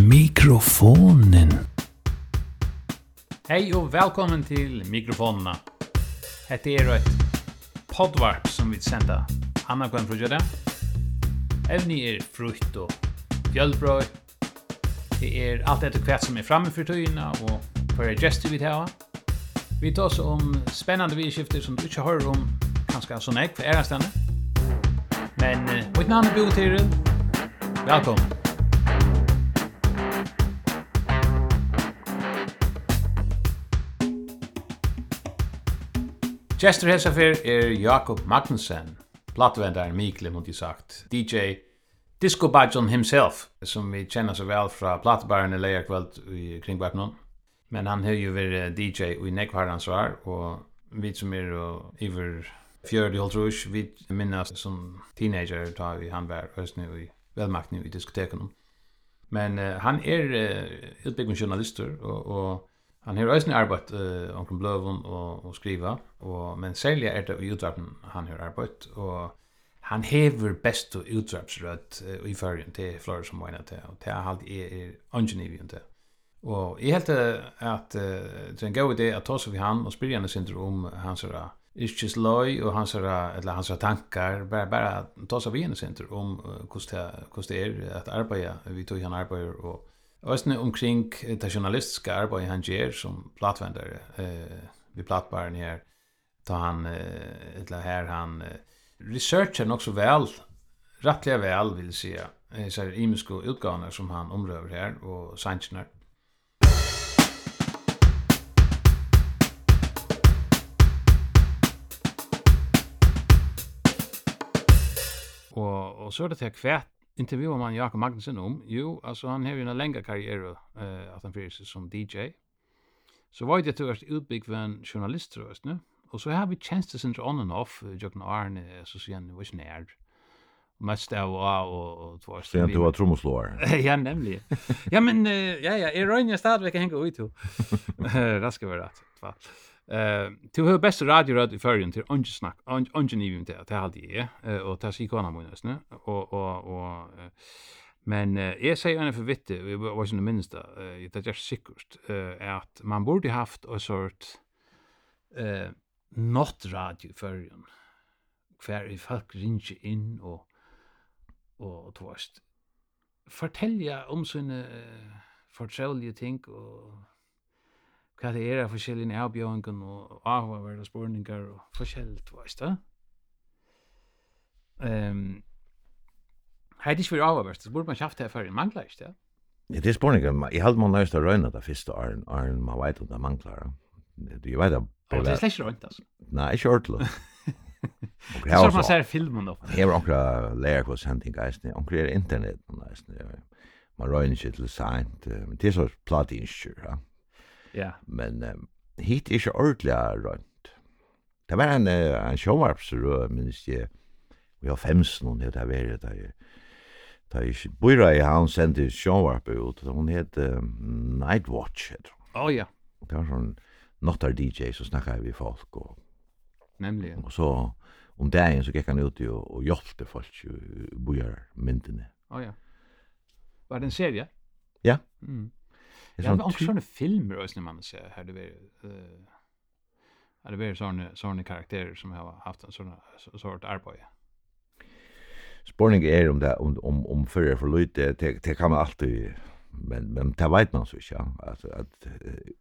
mikrofonen. Hei og velkommen til mikrofonerna. Hette er et podvarp som vi senda Anna Kvann Frugjöda. Evni er frukt og fjölbrøy. Det er alt etter hvert som er framme for tøyene og for gestur vi tar. Vi tar oss om spennende vidskifter som du ikke hører om kanskje sånn jeg for ærestandet. Men mitt navn er Bo Tyril. Velkommen. Gestur hesafir er Jakob Magnussen, platvendar Mikkel mot sagt, DJ Disco Bajon himself, som vi kjenner så vel fra platbaren i leierkveld i kringvapnen. Men han har jo vært DJ i Nekvarhansvar, og vi som er iver fjörd i Holtrus, vi minnas som teenager da vi han var høstene i velmakten i diskoteken. Men uh, han er uh, utbyggende journalister, og, og han har høstene arbeid uh, omkring bløven og, og skriva. Og, men særlig er det i utvarpen han har arbeidt, og han hever best og utvarpsrødt uh, i førgen til Flore som var til, og til han er, er ingeniøren til. Og jeg helt at uh, det er en god idé at ta seg vi han og spyrir henne synder om hans herra yrkes loy og hans herra, eller hans tankar, bare, bare ta seg vi henne synder om hvordan uh, det er at arbeida, vi tog han arbeider og Østene omkring det journalistiske arbeidet han gjør som platvendere eh, ved platbaren her, ta han eller här han researcher nog så väl rättliga väl vill säga eh, så här imisko utgåvor som han omröver här och sanchnar Och och så er det til hvert intervjuar man Jakob Magnussen om. Jo, alltså han har ju en längre karriär eh att han fyrer som DJ. Så var det du är utbyggd för en journalist tror jag, nu? Og så har vi tjeneste sin on and off, Jøkken Arne, så sier han, det var ikke nær. Mest av og og två stycken. Sen du var tromslår. ja, nämligen. Ja men ja ja, är Ronja stad vi kan hänga ut då. Det ska vara rätt. Va. Eh, till hur bästa radio radio i förrjun till onge snack, onge ni det det hade jag och ta sig kona mun nästan och och och men jag säger en för vitte vi var ju det minsta det är säkert eh att man borde haft en sort eh not radio i førjen, hver i folk ringer inn og, og du vet, fortelja om sine uh, fortraulige ting og hva det er av forskjellige avbjøringen og avhverda spurningar og forskjellig, du vet, da. Um, Hei, det er ikke vi avhverst, så burde man kjaft det før, det mangler ikke det. Ja, det er spurningar, jeg hadde man nøyest å røyna det første åren, åren man vet om det mangler. Du vet at Och det är släcker inte alltså. Nej, inte ordentligt. Och här så man ser filmen då. Här har några layer hos hunting guys ni. Och det internet nice ni. Man rör inte till sent. Men det är så platt insure, ja. Ja. Men hit är ju ordentligt runt. Det var en en showups minst jag. Vi har fems någon det där var det Ta ich buira i han sendi showup ut. Hon heter Nightwatch. Oh ja. Det var sånn nottar DJ så snackar vi folk och nämligen och så om dagen så gick han ut och, och hjälpte folk bojar myntene. Ja oh, ja. Var det en serie? Ja. Mm. Det men också såna filmer och såna man ser här det var eh Är det var såna såna karaktärer som har haft en sån sort arbete. Spårning är om det om om om förr för lite det det kan man alltid men men det vet man så ikke, ja. Alltså att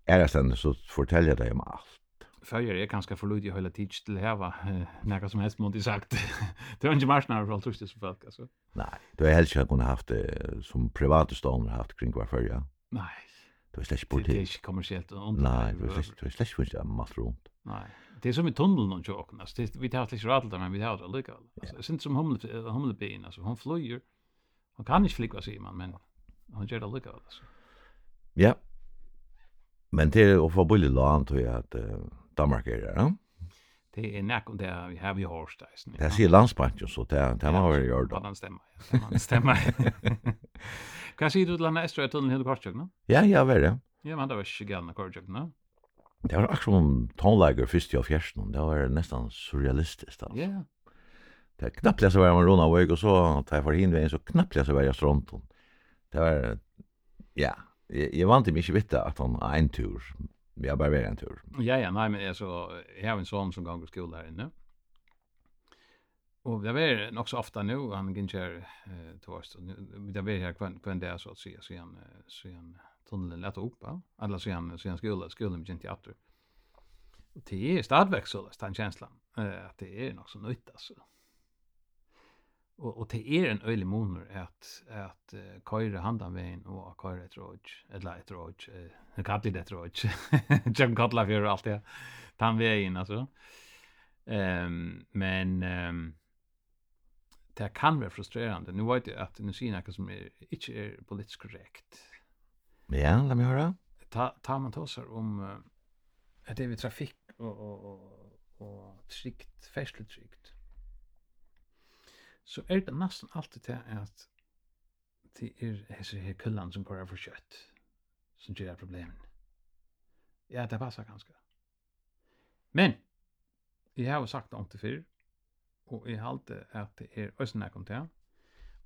är sen så fortäljer det om allt. Följer är ganska för lite hela tid till här va. Några som helst måste sagt. det är inte marsnar för allt just folk alltså. Nej, du har helst kunnat haft det som privata stånd haft kring var följa. Nej. Du är släck på det. Det är kommersiellt och Nej, du är släck du är släck för det mest runt. Nej. Det är som i tunneln och jocken. Alltså vi tar släck radel där men vi har det lika Alltså det syns som humle humlebin alltså hon flyger. Hon kan inte flyga säger man men han gjør det lykka, altså. Ja. Men det er å få bullig lån tror jeg, at uh, Danmark er det, ja? Det er nek om det vi har vi hårst, eisen. Det sier landsbanken, så det er man har gjort det. Ja, det stemmer, ja, det stemmer. Hva sier du til denne estra i tunnelen hele kortjøk, no? Ja, ja, vær det. Ja, men det var ikke gælna kortjøk, no? Det var akkurat som tonelager først i og fjersten, det var nesten surrealistisk, altså. Ja, ja. Det knappliga så var man rona Vøg, og så tar jeg for hinveien, så knappliga så var jag stronton. Det var, ja, jeg, jeg vant inte mycket vitta han har en tur. Vi har bare vært en tur. Ja, ja, nei, men så jeg har en sånn som ganger skole her inne. Og det er nok så ofte nå, han gick inte här eh, til oss. Det er her kvann, kvann där så å si, så han, så han tunnelen lett opp, eller så han, så han skole, skolan gick teater. i attor. Det är stadväxel, den känslan. Eh, at det er nok så nytt, altså och og det är en øylig monor att att uh, köra handan vägen och att köra ett råd eller et råd en kapten det råd jag kallar för allt det tan vägen alltså ehm um, men ehm um, det kan vara frustrerande nu vet jag att nu sier noe som är inte er politiskt korrekt. Ja låt mig höra ta ta man tosar om uh, at det är trafik och och och och tryggt färdslutrykt så er det nesten alltid til at det er hese her kullan som går for kjøtt som gjør problemen. Ja, det passer ganske. Men, jeg har jo sagt det om til før, og jeg halte at det er øyne jeg kom til,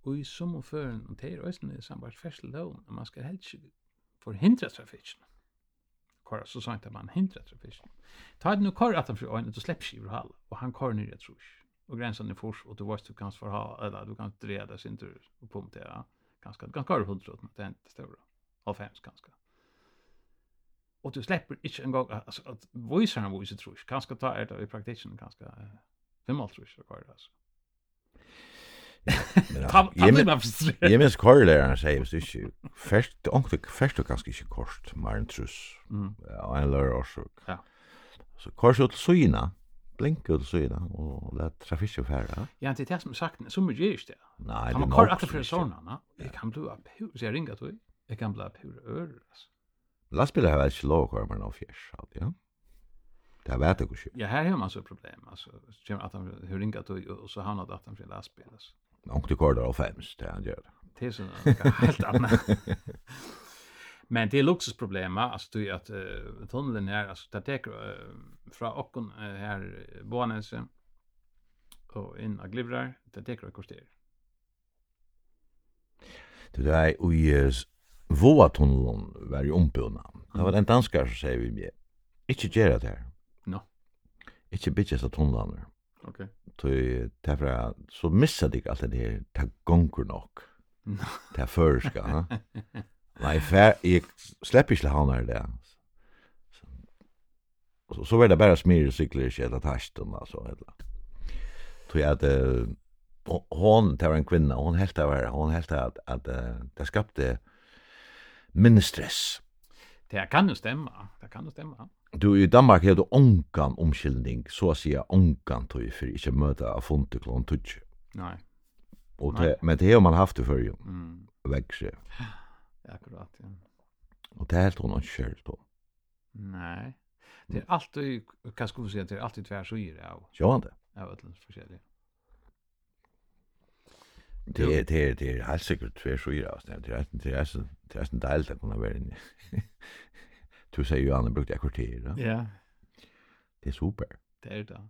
og i som og føren, og det er øyne i samband fersel loven, og man skal helst ikke forhindre trafikken. Kåre, så sagt at man hindrer trafikken. Ta det nå kåre at han for øyne, og slipper ikke i halv, og han kåre nyrre trus och gränsen är fors och du vet du kan ha, eller du kan inte reda sin tur och punktera ganska ganska har hundra det är inte stora av fem ganska. Och du släpper inte en gång alltså att voice han voice tror jag ganska ta är det i praktiken ganska fem allt tror jag det alltså. Jeg minns korrelæreren sier, hvis du ikke, først, ångte, først og ganske ikke kort, mer enn trus, og en lørdag årsøk. Ja. Så kors ut til Sina, blinka ut så och lät trafiken färra. Ja, det er det som er sagt, som er är det. Nej, det man kör att för sånne, na. Jeg kan bli av pur, så jeg ringa då. Jeg kan bli av pur hur över. Lastbilar har väl slå kvar men av fjärs, ja. Det er vet jag ikke. Ja, her har man så problem alltså. Kör at han har ringa då og så hamnar det at han för lastbil alltså. du tycker det av fems, det han gör. Det är så helt annet. Men det är luxusproblema, alltså du att uh, tunneln här alltså det tar uh, från Ockon uh, här Boanäs och in av Glivrar, det tar ett kvarter. Det där i Våatunneln var ju ombundna. Det var en danskar som säger vi mig, inte göra det här. No. Inte bitcha så tunneln. Okej. Okay. Därför så missade jag allt det här, det gånger nog. Det här förska. Nei, fer, jeg slipper ikke han her det. Så, så var det bare smyr og sykler ikke etter tasten, altså. Tror jeg at uh, hon, det var en kvinna, hon helt av her, hon helt av at, at uh, det skapte minnestress. Det kan jo stemme, det kan jo stemme. Du, i Danmark har du ongan omkyldning, så å si ongan tog for ikke møte av fonte klon tutsi. Nei. Og det, men det har man haft i før. Mm. Växjö. Ja. Akkurat, ja. Og det helt hon ikke kjørt på. Nej. Det är alltid, kan skulle si, det är alltid tvärsyr av. Ja, han det. Av ötlens forskjellig. Det är det är det är helt säkert tvärsyr av det. Det är det är det är en del där kunna vara inne. Du säger ju han brukte jag kvarter. Ja. Det är super. Det är det.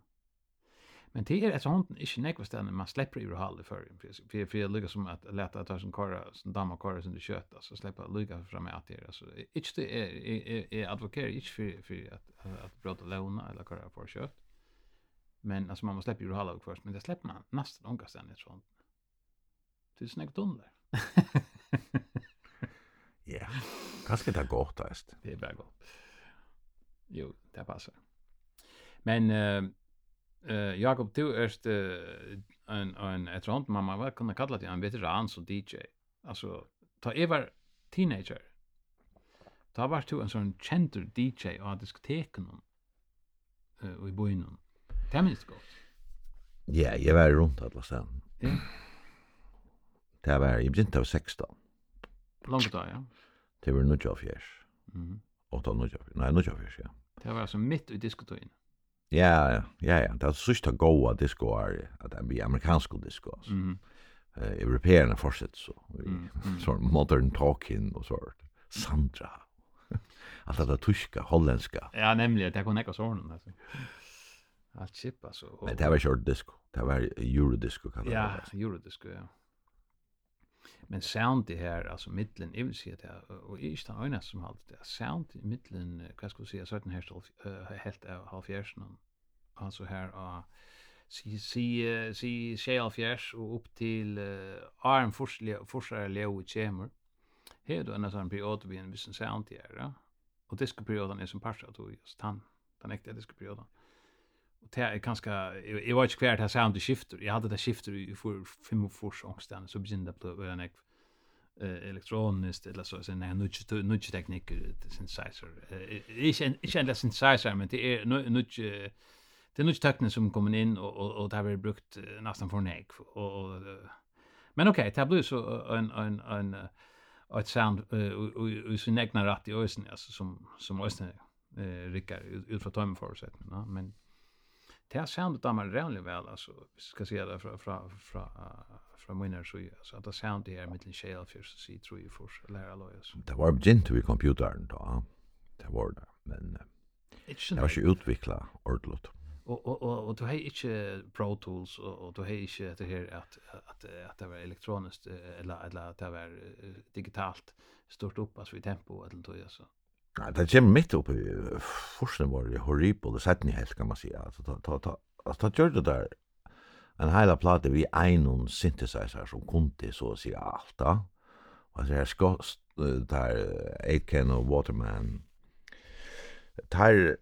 Men det är ett sånt inte nekva ställen man släpper i rohall i förr. För för jag lukar som att lätta att ta sin kora, och damma kora du kött alltså släppa lukar fram med att det alltså inte det är är advokerar inte för för att att bråta låna eller kora för kött. Men alltså man måste släppa i rohall först, men det släpper man nästan någon gång ett sånt. Det är snägt under. Ja. Kanske det går test. Det är bara gott. Jo, det passar. Men eh Eh Jakob, du erst uh, en, en etterhånd, man kan kunne kalla det en veteran som DJ. Altså, ta jeg var teenager, ta var du en sånn kjentur DJ och diskoteken uh, og i byen. Det er minst. Ja, jeg var rundt alla sen. Ja. Det var, jeg begynte av 16. Långt da, ja. Det var 94. Mm. 8 av 94, nei, fjärs ja. Det var så midt i diskotøyene. Ja, ja, ja. Det er sørst å gå disco är at det blir amerikansk disco, altså. Mm. Eh, -hmm. uh, europeerna fortsätter så. Mm. -hmm. så modern talking och sånt. Sandra. Allt det tyska, holländska. Ja, nämligen. Det kan ekka sån, alltså. Allt chip, alltså. Men det var short disco. Det var eurodisco, kallar det. Ja, eurodisco, ja men sound det här alltså mitten i vill säga det och i stan ena som halt det. Sound i mitten vad ska vi säga så den här helt halv fjärsen alltså här och si si si själ fjärs och upp till arm forsliga forsare leo i chamber här då en sån period vi en viss sound här och det är som passar då just han den äkta det Och det är ganska jag vet inte kvar det här sound skifter. Jag hade det skifter i för fem och fors ångstan så begynte det på en ek elektroniskt eller så sen en nudge nudge teknik synthesizer. Jag känner jag känner synthesizer men det är nudge det är nudge teknik som kommer in och och och det har vi brukt nästan för en ek och men okej det blir så en en en ett sound och så egna rätt i ösen alltså som som ösen eh rickar ut från timeförutsättningarna men det soundet där man redan väl alltså ska se det från från från från mina så alltså att det sound här med en shell för så se through för lära lojas. Det var begin vi computern då. Det var det men det var ju utveckla ordlot Och och och och du har inte pro tools och och du har inte det här att att att det var elektroniskt eller eller att det var digitalt stort upp alltså i tempo eller då så Nei, det kommer mitt opp i forskning var det horribel, det sett ni helt kan man si. Altså, ta, ta, ta, altså, ta gjør det der en heila plate vi einon synthesizer som kunde så å si alt da. Og så her skåst der Aitken og Waterman. Tar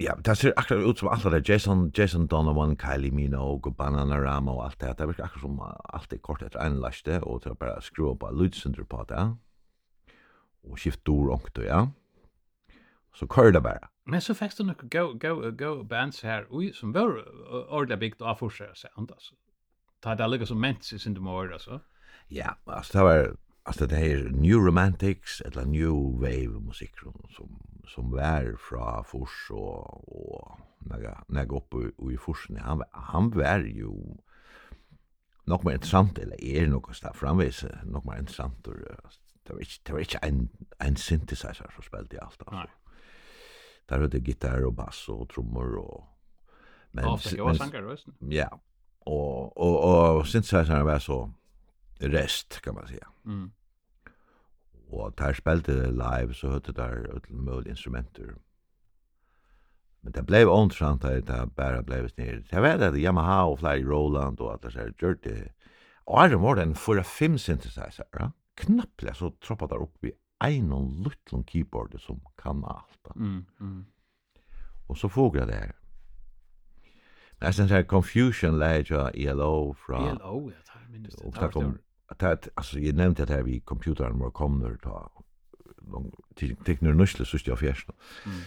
Ja, det ser akkurat ut som alt det Jason, Jason Donovan, Kylie Minogue, Bananarama og alt det. Det virker akkurat som alt det kort etter en laste, og til å bare skru opp av lydsynder på det. Ja och skift ord och ja. Så kör det bara. Men så fick du nog go go go bands här oj som var ordla bigt av för sig sånt alltså. Ta det lika som mens i det mer alltså. Ja, alltså det var alltså det här new romantics eller new wave musik som som som var från Fors och och naga naga upp och i Forsen han han var ju nok mer intressant eller är er något så framvis nok mer intressant og det var ikke, det var ikke en, en synthesizer som spilte i alt. Altså. Nei. Der var det gitar og bass og trommer og... Men, ja, det var sanger røsten. Ja, og, og, og synthesizer var så rest, kan man säga. Mm. Og der spilte live, så hørte der utel mulige instrumenter. Men det blev ondsamt at det bare blev nere. Det var det Yamaha og Fly Roland og alt det der. det. Og her var det en 4-5 synthesizer, ja? Mm knappliga så troppar der upp vi en og liten keyboard som kan allt. Mm, mm. Och så frågar jag det här. Jag her här Confusion Ledger ELO från ELO, jag tar minst det. Och där kom att alltså jag nämnde det här vi computern var kommer ta någon teknur nusle så jag fjärst. Mm.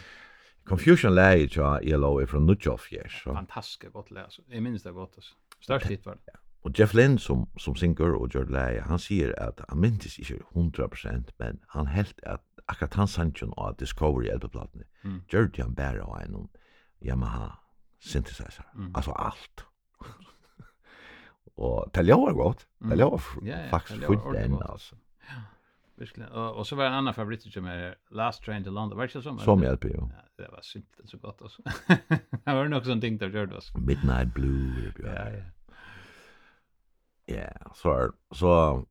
Confusion Ledger ELO är från Nutjof fjärst. Fantastiskt gott läs. Jag minns det gott alltså. Störst hit var det. Ja. Og Jeff Lynn som, som synger og gjør leie, han sier at han myntes ikke 100%, men han helt at akkurat han sannsyn av Discovery elbeplatene, mm. gjør det han bare av en Yamaha synthesizer, mm. altså alt. og det var godt, det lovar mm. ja, ja, faktisk fullt enn, altså. Ja, virkelig. Og, og så var en annan favoritt som er Last Train to London, var det ikke som? Som hjelp, jo. Ja, det var simpelt så godt, altså. det var nok sånn ting der gjør det, altså. Midnight Blue, ja, ja. ja. Ja, så så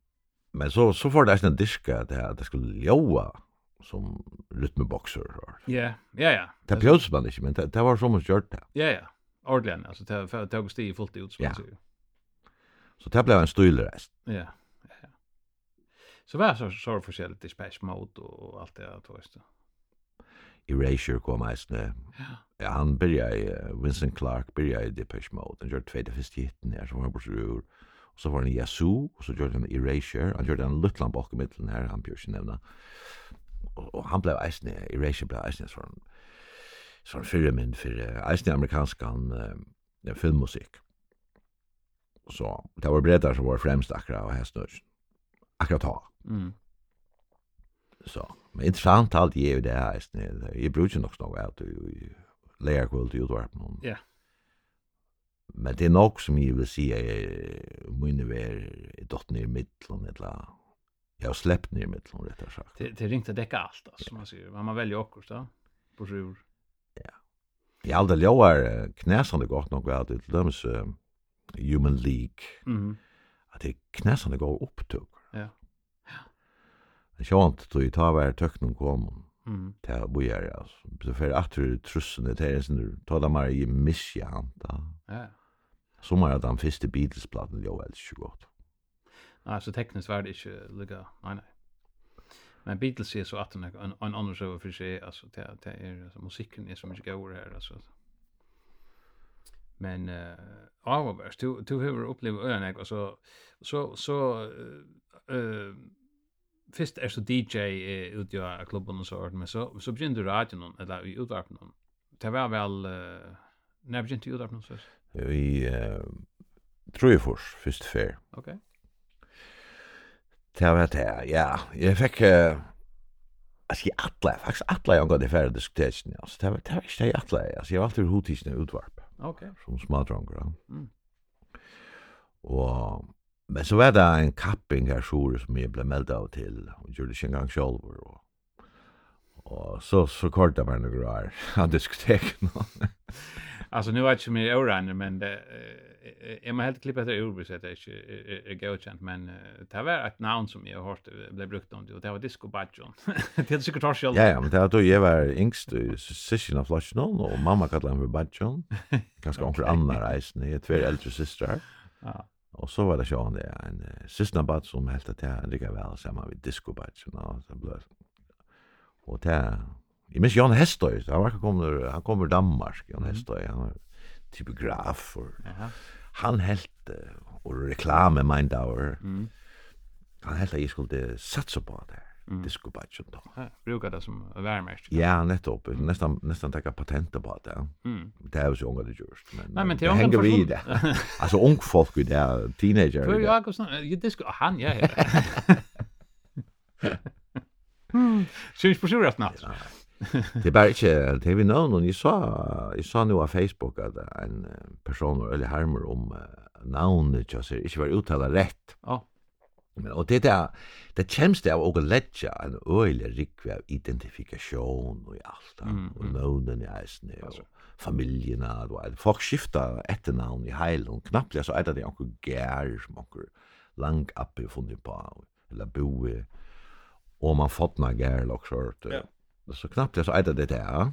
men så så får det en diska det att det skulle ljoa som rytmeboxer. Ja, ja ja. Det bjöds man inte men det, det var som man gjort det. Ja ja. Ordligen alltså det för tog stig fullt ut så så. Så det blev en stylrest. Ja. Ja. ja. Så var så så förskällt i Space Mode och allt det där då visst. Erasure kom eisne. Ja. Han byrja i Vincent Clark, byrja i Depeche Mode, han gjør tveit av fyrst hitten her, som var bortsett ur så var han Jesu, og så gjorde han Erasure, han gjorde en luttland bak i middelen her, han bjør ikke nevna, og, og han blev eisne, Erasure blei eisne sånn, sånn fyrre min, fyrir eisne amerikanskan uh, filmmusikk. Så det var bredar som var fremst akkurat og hest nøys, akkurat ta. Mm. Så, men interessant alt jeg er jo det eisne, jeg bruker nok snakk at du leir kvult i utvarpen. Ja. Yeah. Men det er nok som jeg vil si er mine ver dott ned i middelen, eller jeg har släppt ned i middelen, rett og sagt. Det, det er ringt å dekke alt, altså, som man sier. Man velger akkurat, da, på sjur. Ja. Jeg har aldri ljoar knæsande godt nok, at det er dømes uh, Human League, mm -hmm. at det er knæsande godt opptøk. Ja. Ja. Jeg kjent, tog jeg ta hver tøkken kom, Mm. Det bojar alltså. Så för att du trussen det är sen talar mer i missjanta. Ja. Som är den första Beatles-plattan jag älskar gott. Nej, så tekniskt var det inte lika. Nej, nej. Men Beatles är så att en en annan så för sig alltså det det är alltså musiken är så mycket går här alltså. Men eh uh, du du har upplevt öarna och så så så eh fyrst er så DJ uh, ut jag klubben og så men så så begynte du radion eller i utvarpen. Det var vel, uh, när begynte du utvarpen så? Vi uh, tror ju först först fair. Okej. Det var det, ja. Jeg fikk, uh, Alltså jag alla, faktiskt alla jag går det färre diskutation. Alltså det var det var inte alla. Alltså jag var alltid hotis när utvarp. Okej. Okay. Som smadrangra. Mm. Och Men så var det en kapping her sjore som jeg ble meldt av til, og gjorde ikke engang selv. og, og så, så kortet meg noen grar av diskoteken. altså, nu er det ikke mye årene, men det, jeg må helt klippe etter ordvis det inte ikke er godkjent, men det var et navn som jeg har hørt ble brukt om det, og det var Disco Badjon. det er sikkert hørst. Ja, ja, men det var da jeg var yngst i sysken av Flasjnån, og mamma kallet han for Bajon, ganske okay. onker Anna reisen, jeg er tver eldre systre her. Ja. Og så var det sjåan det en uh, sysnabad som helt at jeg lykka vel sammen med diskobatsen og så ble Og det Jeg minns Jan Hestøy, han var kommer, han kommer Danmark, Jan Hestøy, han var typograf, og Aha. han helt, uh, og reklame mind hour, mm. han helt at jeg skulle satsa på det mm. diskobadgen då. Ja, brukar det som värmärkt. Ja, nettopp. Nästan nästan ta patent på det. Mm. Det är ju unga det just men. Nej, men det hänger vi det. Alltså ung folk vi där teenager. Du jag och sån ju disk han ja. Mm. Syns på sig rätt natt. det är bara det är vi nå, och jeg sa, jeg sa nu på Facebook att en person var eller harmer om uh, navnet ikke ser, inte var uttala rätt. Ja. Oh. Men og det der det kjemst det och lättja en öle rikva identifikation og alt mm, och någon är snö familjerna og alt. folk skifta ett i heil og knappt så er det anker gær som anker lang appi från på eller boe, og man fått gær gär och sårt så knappt så er det det där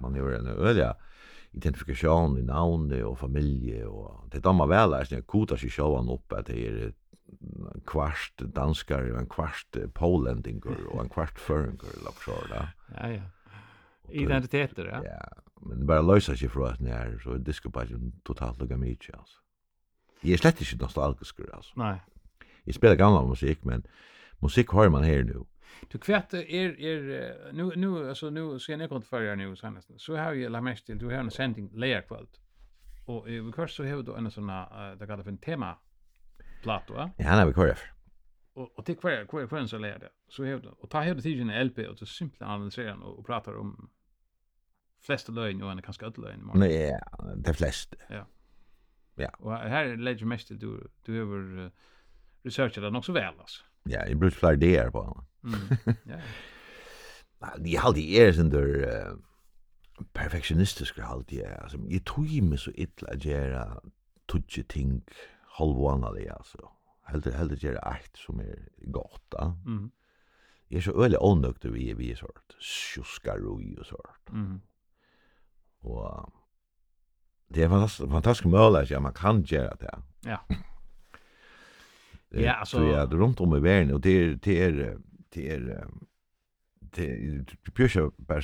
man gjør en øyelig identifikation i navn og familie og det damer vel er sånn kota seg sjåan opp at det er kvart danskar, en kvart polendingur og en kvart føringur så, da. Ja, ja. Identiteter, ja. Ja, men bara bare løysa seg fra at ni er, så er totalt lukka mykje, altså. Jeg er slett ikke nostalgisk, altså. Nei. Jeg spelar gamla musik, men musik har man her nu. Du kvätt är är nu nu alltså nu ska ni kont förra nu senast. Så har ju la mest till du har en sändning lejer kvällt. Och i kurs så har du en sån det kallar för en tema Plato, va? Ja, han har vi kvar efter. Och och till kvar kvar kvar så lärde. Så hävde och ta hävde till en LP och så simpelt analysera den och pratar om flesta lögn och en kanske alla lögn. Nej, ja, de flesta. Ja. Ja. Och här lägger mest du du över researchat den också väl alltså. Ja, i brukar fler där på honom. Mm. Ja. Nej, de har de är sen där perfektionistiska halt är. Alltså, jag tror ju mig så illa att göra tutje ting halvvanlig alltså. Helt helt det ett som är gott. Mm. Jag är så öle onökt vi vi sort. Sjuskar och sort. Mm. Och det är fantastiskt fantastisk möjlighet ja man kan göra det. Ja. Ja, alltså ja, runt om i världen och det är det är det är det björs bara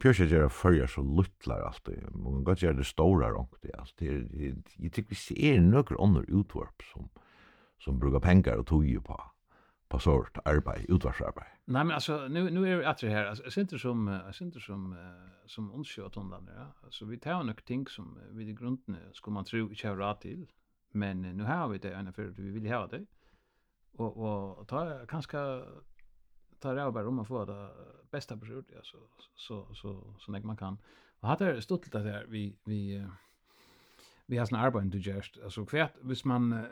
Pjörs är det så luttlar alltid. det. Man kan göra det stora rångt det alltså Det jag tycker vi ser några andra utvarp som som brukar pengar och tog på på sort arbete, utvarsarbete. Nej men alltså nu nu är det att det här alltså synter som synter som som onskött undan ja. Alltså vi tar några ting som vi i grunden skulle man tro inte har rätt till. Men nu har vi det ena för vi vill ha det. Och och ta kanske tar jag bara om man får det bästa beslut ja så så så så näck man kan. Och hade stått det där vi vi vi har sån arbete du just alltså kvärt hvis man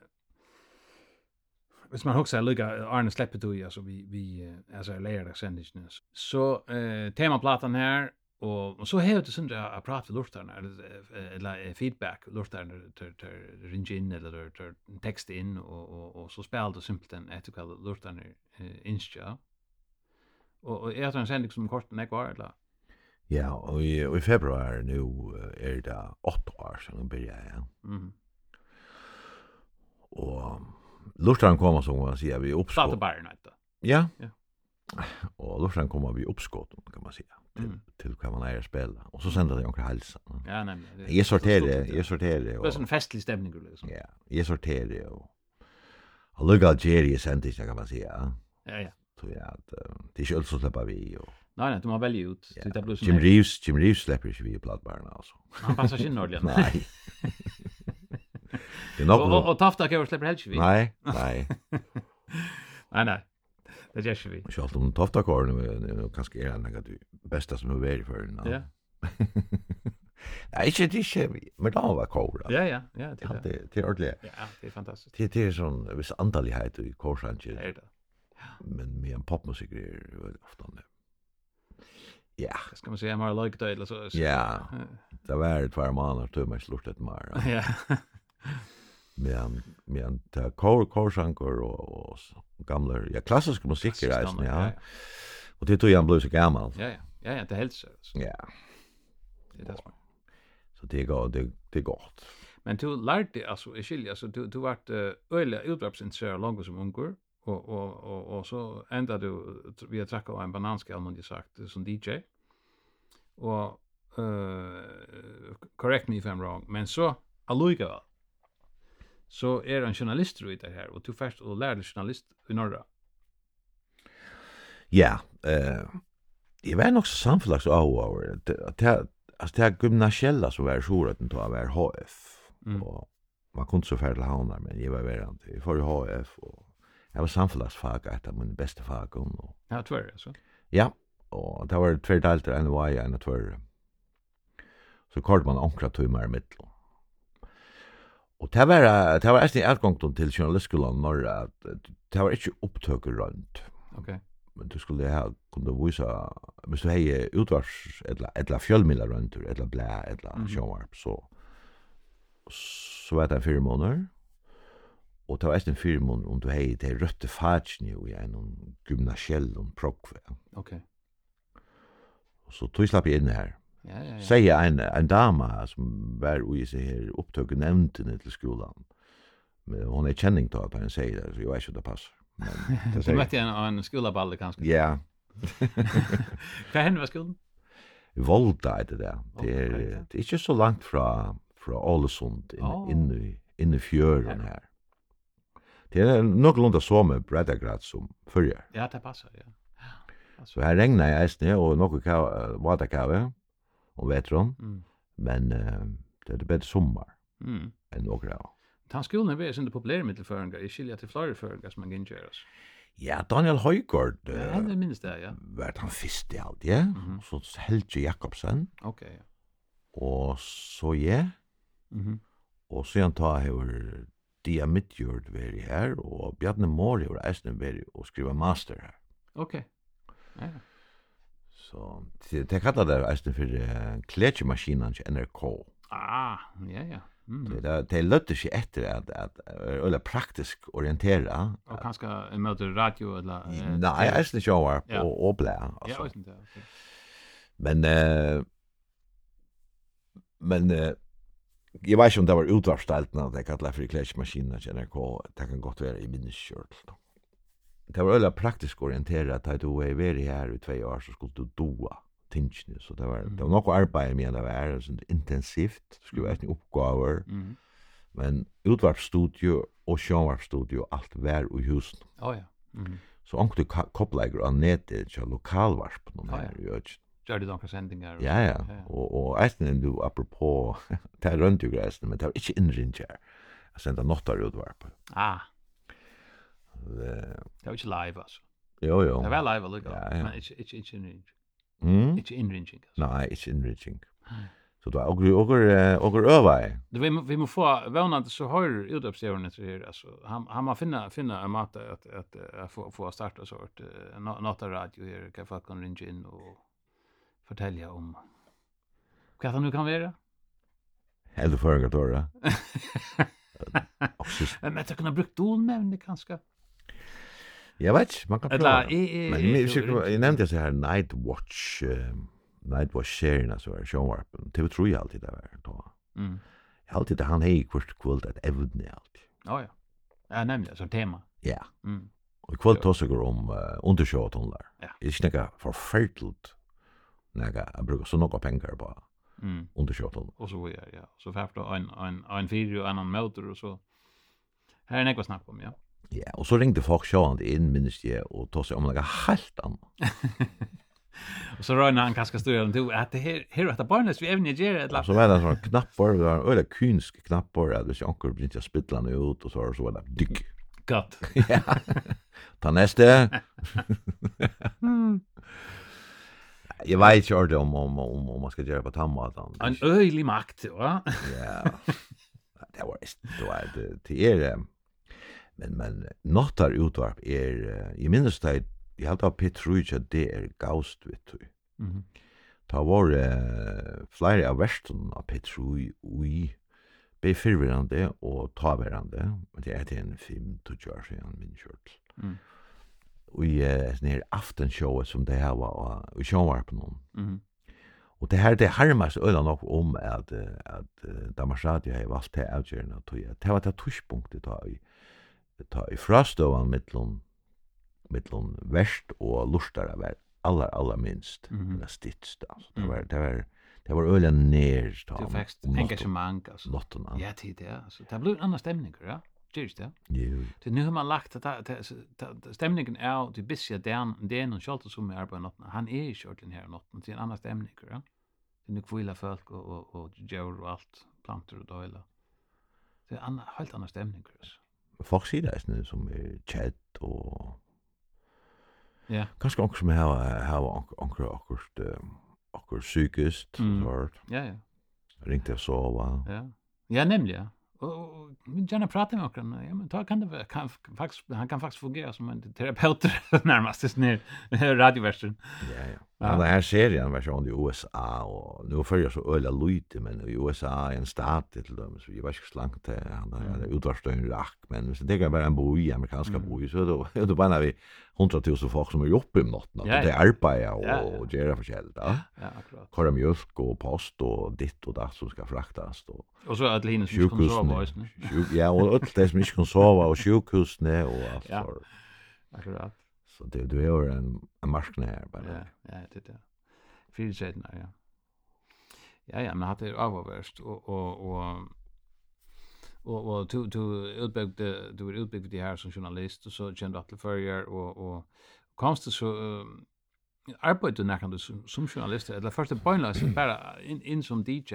hvis man också lukka Arne släpper du alltså vi vi alltså är lärare sändningen så eh temaplatan här Og, og så har du sånn at jeg lortarna, eller, eller feedback, lortarna tar, tar ringe inn, eller tar tekst inn, og, og, og så spiller det simpelthen etter hva lortarna eh, innskja. Og, og er det en sending som kort enn jeg var, eller? Ja, og i, og i februar nu er det åtte år siden jeg jeg ja. Mm. Og lortaren kommer som man sier vi oppskott. Databæren, vet du. Ja. ja. Og lortaren kommer vi oppskått, kan man sier. Til, mm. til hva man er å spille. Og så sender det jo ikke. Ja, nemlig. Det, jeg sorterer, jeg sorterer. Det er sånn festlig stemning, liksom. Ja, jeg sorterer. Og, og lukka Jerry sendte kan man sier. Ja, ja tror jag att det är ju alltså släppa vi och Nej, nej, du måste välja ut. Ja. Det blir Jim Reeves, Jim Reeves släpper ju vi i plattbarna alltså. Han passar sin ordentligt. nej. Det är nog. Och, och Tafta kan ju släppa helst vi. Nej, nej. nej, nej. Det gör ju vi. Jag har om Tafta kvar nu kanske är han något bästa som har varit för den. Ja. Nei, ikke, det inte. Men da var kora. Ja, ja, ja, det är det. Det är ordentlig. Ja, det är fantastiskt. Det är sån viss andalighet i korsangen. Det er det. Men med en popmusik er ofta nu. Ja, ska man säga mer like det eller så. Ja. Det var ett par månader till mig slurt ett mer. Ja. Men men ta kor korsankor och, och gamla ja klassisk musik är reisen, ja. Och det tog jag ble så gammal. Ja ja. Ja ja, det helt så. Ja. Det där. Så det går det det gott. Men du lärde alltså i skilja så du du vart öliga utdragsintresserad långt som ungor. Och och och och så enda du vi har tackat en bananskal någon sagt som DJ. Och eh uh, correct me if I'm wrong, men så alluga. Så är en journalist i det här och du først og lärde journalist i norra. Ja, eh jeg var nok samfällig så av over alltså det här gymnasiella som var så att den tar var HF och man kunne så färdigt hamna men jeg var verant i för HF och Jeg var samfunnsfag et av mine beste fag. Og... Ja, tvær, altså? Ja, og det var tver delter, en vei, en og tver. Så kort man ankra tøymer i middel. Og det var, det var eisen i utgangspunkt til journalistskolen når at det var ikke opptøker rundt. Ok. Men du skulle ha kunnet vise, hvis du hei utvars, etla, etla fjølmila rundt, etla blæ, etla mm -hmm. sjåvarp, så, så var det en fire måneder. Og det var eisen fyrirmån om du hei det røtte fatsni og jeg noen gymnasiell og prokve. Ok. Og så tog slapp jeg inn her. Ja, ja, ja. Sier en, en dama som var ui seg her opptøk nevntene til skolan. Men hon er kjenning til at han sier det, så jeg vet ikke om det passer. Men, det du møtte jeg en, en skolaballe kanskje? Ja. Hva hender var skolen? Volta er det der. Det er, det er ikke så langt fra, fra Ålesund, inne, oh. inne, i fjøren her. Det er noenlunda så med breddegrad som fyrjar. Ja, det passer, ja. ja så her regna jeg eisne, og nokon uh, vatakave, og vetron, mm. men uh, det er det bedre sommar mm. enn nokon av. Tan skolen er veldig populære mittelføringar, i skilja til flere føringar som man gynnkjøres. Ja, Daniel Høygård uh, ja, det minnes det, ja. var han fyrst i alt, ja. Mm -hmm. Så Helge Jakobsen. Ok, ja. Og så jeg. Mm -hmm. Og så han ta hever Stia Midtjord veri her, og Bjarne Mori var eisne veri og skriva master her. Ok. Ja. Så det, det kallar det eisne uh, kletsjemaskinan til NRK. Ah, ja, ja. Mm. Det det lötte sig efter att att eller praktisk orientera. Och kanske en mot radio eller Nej, är det show och och blä alltså. Ja, det. Men eh men eh Jeg vet ikke om det var utvarpsteltene at jeg kallet for klesmaskinen til NRK. Det kan godt være i minneskjørt. Det var veldig praktisk orienteret at du er vært her i tvei år, så skulle du doa tingene. Så det var, det var noe arbeid med det var sånn intensivt. Det skulle være oppgaver. Mm. Men utvarpsstudio og sjønvarpsstudio, alt var i husen. Oh, ja. Mm. Så omkring kopplegger av nettet til lokalvarpen her i Øtjen gjør det några sändningar? Ja, ja. Och, och ätnen du, apropos, det er runt jo gräsen, men det var inte inringt her. Jeg sända något utvarp. Ah. Det var ikke live alltså. Jo, jo. Det var live alltså. Ja, ja. Men inte inringt. Mm? Inte inringt alltså. Nej, inte inringt. Så då och och och öva. Det vi vi måste få vånande så har utropsjävnen så här alltså han han man finna finna en mat att att få få starta sort något radio här kan få kan ringa in och fortälja om vad han nu kan vara. Eller förra tåra. Men man kan ha brukt onämne kanske. Jag vet, man kan prova. Men jag nämnde så här Night Watch, Night Watch serien alltså, showwarpen. TV3 alltid där var då. Mm. Jag alltid det han hej kvart kvöld att evne alltid. Ja ja. Ja, nämligen så tema. Ja. Mm. Och kvöld tosa går om undershow tunnlar. Ja. Jag snackar förfärligt näga jag brukar så några pengar på mm. undersköteln. Och så vidare, ja. Så för då en en en video en annan motor och så här är något snack om, ja. Ja, och så ringde folk sjående in minst jag och tog sig om några helt annat. Och så rörde han kanske stora den till att det här här att barnet vi även ger ett lapp. Så var det en sån knappar, det var en öle kynsk knappar att det ankor blir inte nu ut och så var det så var det dyck. Gott. Ja. Ta nästa. mm. Jag vet inte ordet om om om om man ska göra på tammatan. En öjlig makt, va? Ja. Det var det var det till er. Men men notar utvarp är i minst tid jag hade Petruch att det är gaust vet du. Mhm. Ta var flera av västern av Petruch ui be förvirrande och taverande. Det är det en film to George han min kört. Mm i sånne aften aftenshowet som det her var i på om. Mhm. Og det her det harmas øyla nok om at, at Danmarks Radio har valgt til avgjørende at det var det tushpunktet da i, ta i frastøvan mittlom mittlom verst og lustara var allar allar minst mm -hmm. stitst altså. Det var det var det var øyla nær ta det var engasjement altså. ja tid det så det blev en annan stämning ja. Gjør det? Jo. Det nu har man lagt det stämningen är at du bisse den den och kjølte som är på natten. Han er ikke ordentlig här natten, till en annan stämning, ja? Det er nu kvilla folk och och och djur och allt planter och døyla. Det är en helt annan stämning altså. Folk sier det er som er chat og... Ja. Kanskje anker som har anker akkurat akkurat psykiskt, mm. Ja, ja. Ringte jeg sova. Ja. Ja, nämligen. ja. Och men gärna prata med honom. Ja, men ta kan det kan faktiskt han kan faktiskt fungera som en terapeut närmast just ner radioversen. Ja, ja. Ja. Men här ser jag en version i USA och nu följer så öliga lite men i USA är en stat till dem så jag vet inte slankt till han där mm. utvärstön rack men så det kan vara en boi amerikanska mm. boi så då då bara vi 100 000 folk som är uppe i natten ja, det är arbetar och, ja, ja. och göra förskäll ja, Ja, akkurat. Kora mjölk och post och ditt och datt som ska fraktas då. Och så att Linus skulle kunna sova Ja, och allt det som inte kan sova och sjukhusne och allt. Ja. Akkurat. Så det du är en en marknad här bara. Ja, ja, det det. Fyra sidan, ja. Ja, ja, men hade avvärst och och och och och to du utbyggde du var utbyggd det här som journalist och så kände att förr och och komst du så arbeidde nekkande som, som journalist, eller først er bøgnløs, bare inn, inn som DJ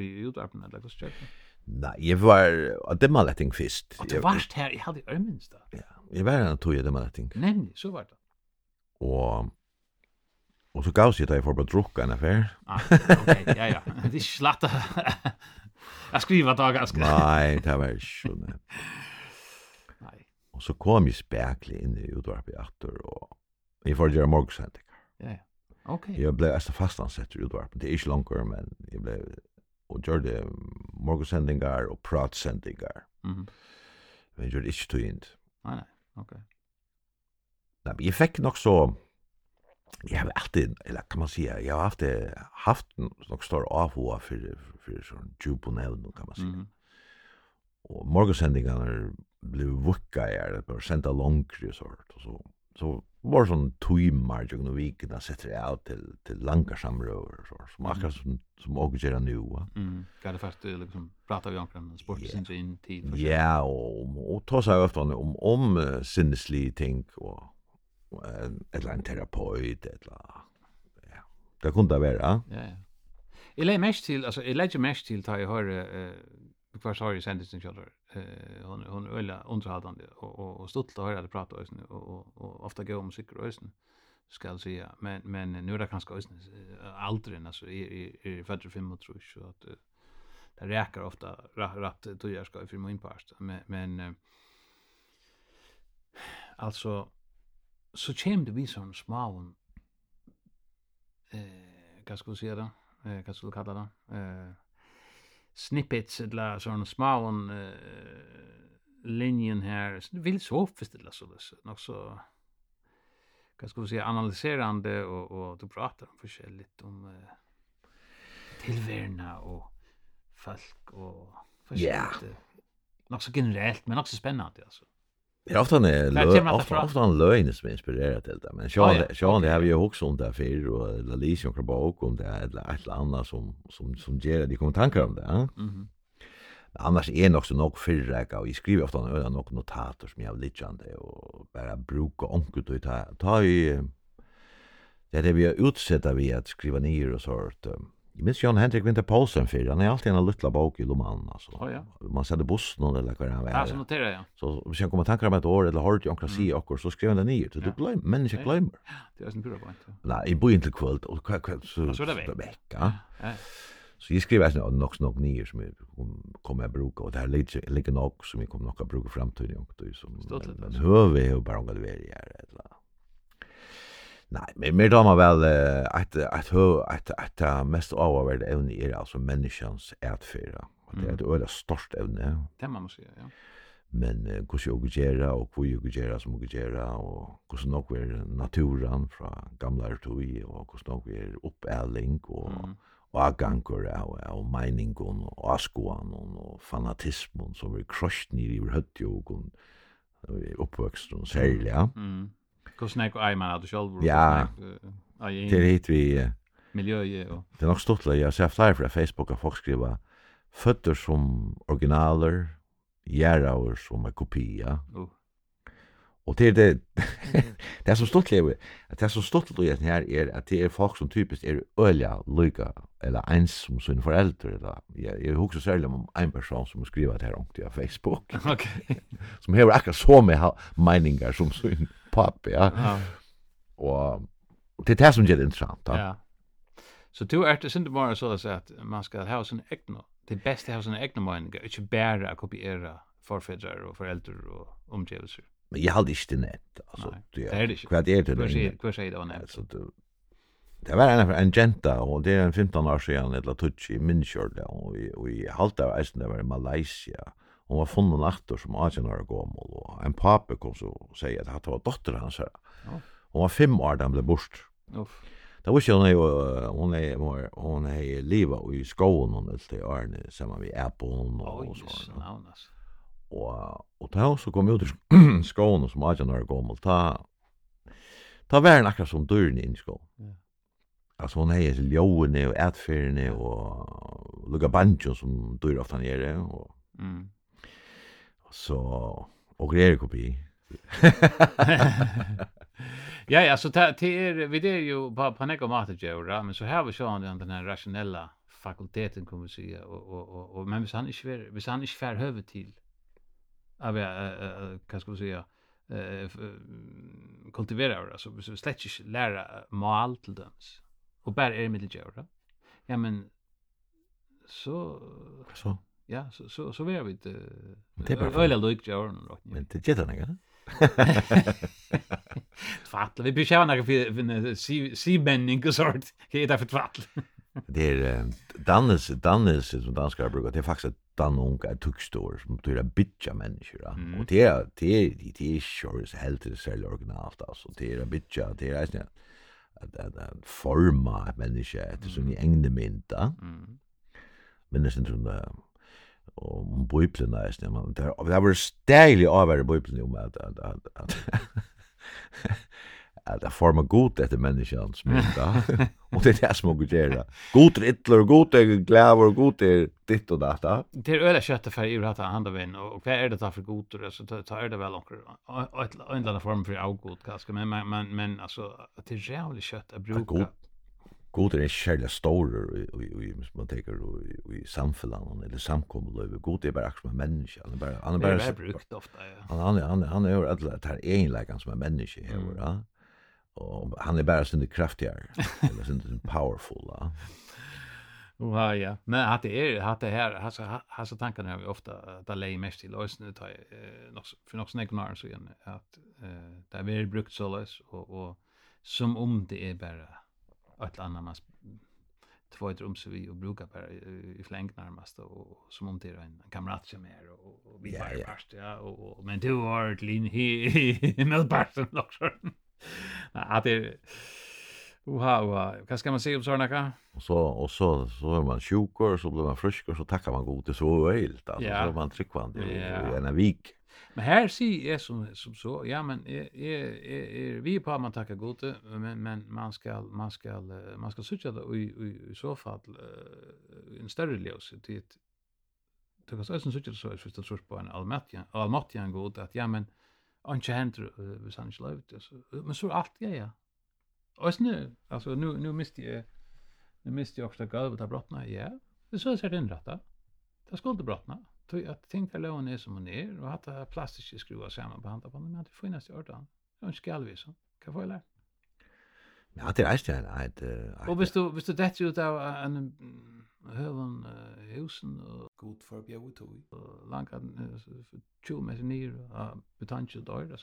i utarpen, eller hva skjer det? Nei, jeg var, og det var letting først. Og det varst her, jeg hadde ørminst da. Ja. Jeg var en tog i det med ting. Nemlig, så var det. Og, og så gav sig det for å drukke en affær. Ah, ok, ja, ja. Det er ikke slett skriva skrive dager. Nei, det var ikke sånn. Nei. Og så kom jeg spekelig inn i utvarpet i atter, og jeg får gjøre morgensendinger. Ja, ja. Ok. Jeg ble altså fastansett i utvarpet. Det er ikke langt, men jeg ble og gjør det och og pratsendinger. Mm -hmm. Men jeg gjør det ikke tog inn. Nei, nei. Okej. Okay. Jag fick nog så jag har alltid eller kan man säga jag har haft haft nog stor avhoa för för sån juponel kan man säga. Mm. Och morgonsändningarna blev vucka är det bara sända långt sånt. och så så var det sånn timmar jo noen viken da setter jeg av till til langar samrøver og så, som akkurat som, som åker gör nu. Mm. Hva er det først liksom prata vi omkring sport yeah. sinne inn tid? Ja, og, og ta seg ofte om, om uh, sinneslige ting og, og en, et eller annet terapeut, et eller. Ja. Det kunne det være. Ja, ja. Jeg legger mest till alltså jeg legger mest til da jeg hører uh, hva sorry sendelsen kjøler, eh hon hon ölla underhållande och och, och stolt att höra det prata och och, och ofta gå om musik ösn ska jag säga. Men men nu är det kanske ösn aldrig alltså i i fötter fem och tror så att det räcker ofta rätt då ska i film in past men men alltså så kem det vi sån små eh vad ska säga då? Eh vad ska kalla det? Eh snippets eller sån små uh, linjen här det vill så förställa så det nog så kan ska vi säga analyserande och och du pratar om förskälligt om uh, tillvärna och folk och förskälligt. Yeah. Något så generellt men också spännande alltså. Det är ofta när ofta ofta en lögn som inspirerar till det. Men Sean oh, Sean det har vi ju också om där för och Lalision Krabok om det eller ett annat som som som ger de kommer tankar om det. Ja? Mhm. Annars är nog så nog förräka och jag skriver ofta några nog notater som jag har litjande och bara brukar onkut och ta ta i det det vi utsätter vi att skriva ner och sånt. Um, Jag minns Jan Henrik Winter Paulsen för han är alltid en liten bok i Loman alltså. Oh, ja. Man sätter bussen eller eller vad han var. Ja, så noterar jag. Så om jag kommer tankar om ett år eller har du ankra sig och så skriver den ner. Du glöm människa glömmer. Det är en pura point. Nej, i början till kväll och kväll så så det vecka. Ja. Så jag skriver alltså nog nog ner som kommer jag bruka och det här ligger ligger nog som vi kommer nog att bruka framtiden och det som. Men hör vi hur bara om det är eller Nei, men mer damer vel at at at at mest avvärd evne är alltså människans ätfyra. Det är ett öla stort evne. Det man si, ja. Men uh, hur jag gera och hur jag gera som jag gera och hur så nog är naturen fra gamle tui og hur så nog är uppälling och mm. och agankor och, och mining og askoan og fanatismen som vi crushed ned i hött oppvokst og særlig, ja. Mm. Hur snack och man hade själv. Ja. Det är hit vi miljö och det är nog stort att jag ser flyer på Facebook och folk skriver fötter som originaler, gärraur som är kopia. Oh. Och det är det det är så stort lever. Det är så stort att jag här är att det är folk som typiskt är öliga, lyga eller ens som sin förälder eller jag jag också särskilt om en person som har skrivit det här om på Facebook. Okay. som har akkurat så med meningar som sin pappi, ja. ja. Og det er det som gjør det interessant, da. Ja. Så du er det synd bare så at man skal ha sin egna, det beste ha sin egna meninger, ikke bare å kopiere forfedrar og foreldre og omgivelser. Men jeg hadde ikke det nett, altså. Nei, det er det ikke. Hva er det? Hva sier det var nett? Altså, du, Det var en, en jenta, og det er en 15 år siden, eller tutsi, i minnkjørda, og, og i halta av eisen, det var i Malaysia, hon var funnen aftur som 18 år gammal og en pape kom så og sier at hatt var dotter hans her. Ja. Hon var fem år da han ble bort. Uff. Det var ikke hun er hun er hon er liva i skogen hun er til Arne sammen med Apple og, og sånn. Og og da hun så kom ut i skogen som 18 år gammal ta ta var han akkurat som døren inn i skogen. Ja. Alltså hon är ljóene og ätfärne og lukka banjo som dör ofta nere och mm Så, och det är kopi. ja, ja, så det är, vi det är ju på, på näka göra, men så här vi så den den här rationella fakulteten kommer vi säga, och, och, och, och, men vi han inte är, vi han inte för hövet till, av, äh, kan ska vi säga, eh kultivera det så så lära mal till dem. Och bara är det mitt Ja men så så ja, så så så vi det. det är öliga lik jag har Men det gör det Tvattel, vi blir kjævna för en sibenning og sånt. Hva er det for tvattel? Det är dannes, dannes som danska brukar, det är faktiskt at danne unga er tukstor som betyr at bitja mennesker. Och det är, det är, det är er så helt det særlig originalt, Alltså, Det er bitja, det är er att, att forma människor etter som i egne mynda. Men det er sin trunn om Bibelen nästan men det det var stäligt av det Bibeln om at at at at at att forma god som er da og det er det som går göra. God rittler, god er glädje og god er ditt og datt. Det er øyla kjøttet for i detta handa vin og hva er det da for god och så tar det väl og en eller annan form for avgod kanske men men men altså, det er jævlig kött å bruke. God er ikke kjærlig stårer hvis man tenker i samfunnet eller samkommeløy. God er bare akkurat som en menneske. Han er bare, han er bare, er brukt ofte, ja. Han, han, han, han er jo alle det her egenleggene som en menneske her, mm. ja. Og han er bare sin kraftigere, eller sin powerful, ja. Ja, ja. Men att det är att det här alltså alltså tankarna har vi ofta att det lägger mest till oss nu tar något för något snägg när så igen att eh det är väl brukt så lös och och som om det är bara ett annat man tvåt rum så vi och brukar per i fläng närmast och som om det är en kamrat som är och, och vi yeah, yeah. Parst, ja och, och men du har ett lin i med barsen också. Att det Uha, uha. Vad ska man säga om sådana här? Och så, och så, så är man sjukor, så blir man friskor, så tackar man god till så helt. Alltså, ja. så är man tryckvande yeah. i, i en vik. Men här ser jag som, som så, ja men är, är, är, vi på att man tackar gode men, men man ska, man ska, man ska söka det i, i, i så fall uh, en större ljus. Det kan också söka det så, för det tror på en almatian god, att ja men, inte händer vi hvis han inte lövt. Men så är allt ja, ja. Och nu, alltså nu, nu miste jag, nu miste jag också golvet av brottna, ja. Det så är det inrätta. Det skulle brottna. Tog att tinkarlån är som hon är och att det här plastiska skruvar samman på handen på honom. Men det finnas i ordan. Det är en skallvis. Kan få lärt? Ja, det är just det. Ett, ett, och visst du, visst du det ut av en hövan husen och god för bjöd tog. Och langa 20 meter ner av betanche dörr.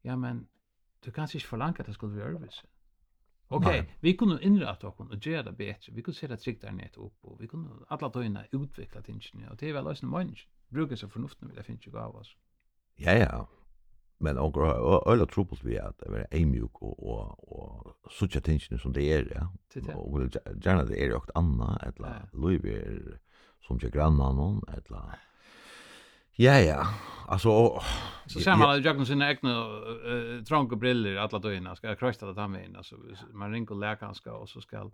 Ja, men du kan inte förlanga att det skulle bli övervis. Okej, okay, vi kunde inrätta oss och göra det bättre. Vi kunde sätta trick där nere upp och vi kunde alla tøyna utveckla tingen och det är väl lösen människa. Brukar så förnuften vill det finns ju av oss. Ja ja. Men och alla trubbels vi att vara ämjuk och och och sucha tingen som det är ja. Och vill gärna det är ju också anna eller Louis som jag grannar någon eller Ja, ja. Alltså och, så ser man att Jackson sina egna uh, trånga briller alla dagarna ska jag krossa det där in alltså man ringer läkaren ska och så ska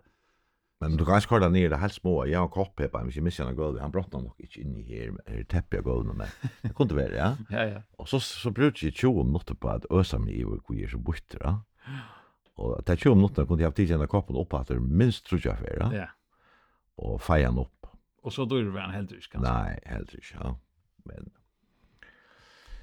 Men du kan skorda ner det helt små. Jag har kopp men jag missar något. Han brottar nog inte in i här. Det täpper jag gått med. Det kunde vara, ja. ja, ja. Och så, så brukar jag 20 minuter på att ösa mig i vår kvier så bortre. Ja. Och det 20 minuter kunde jag ha tidigare koppen upp att det minst tror jag för. Ja. Och fejan upp. Och så då är det en helt rysk. Nej, helt rysk, ja men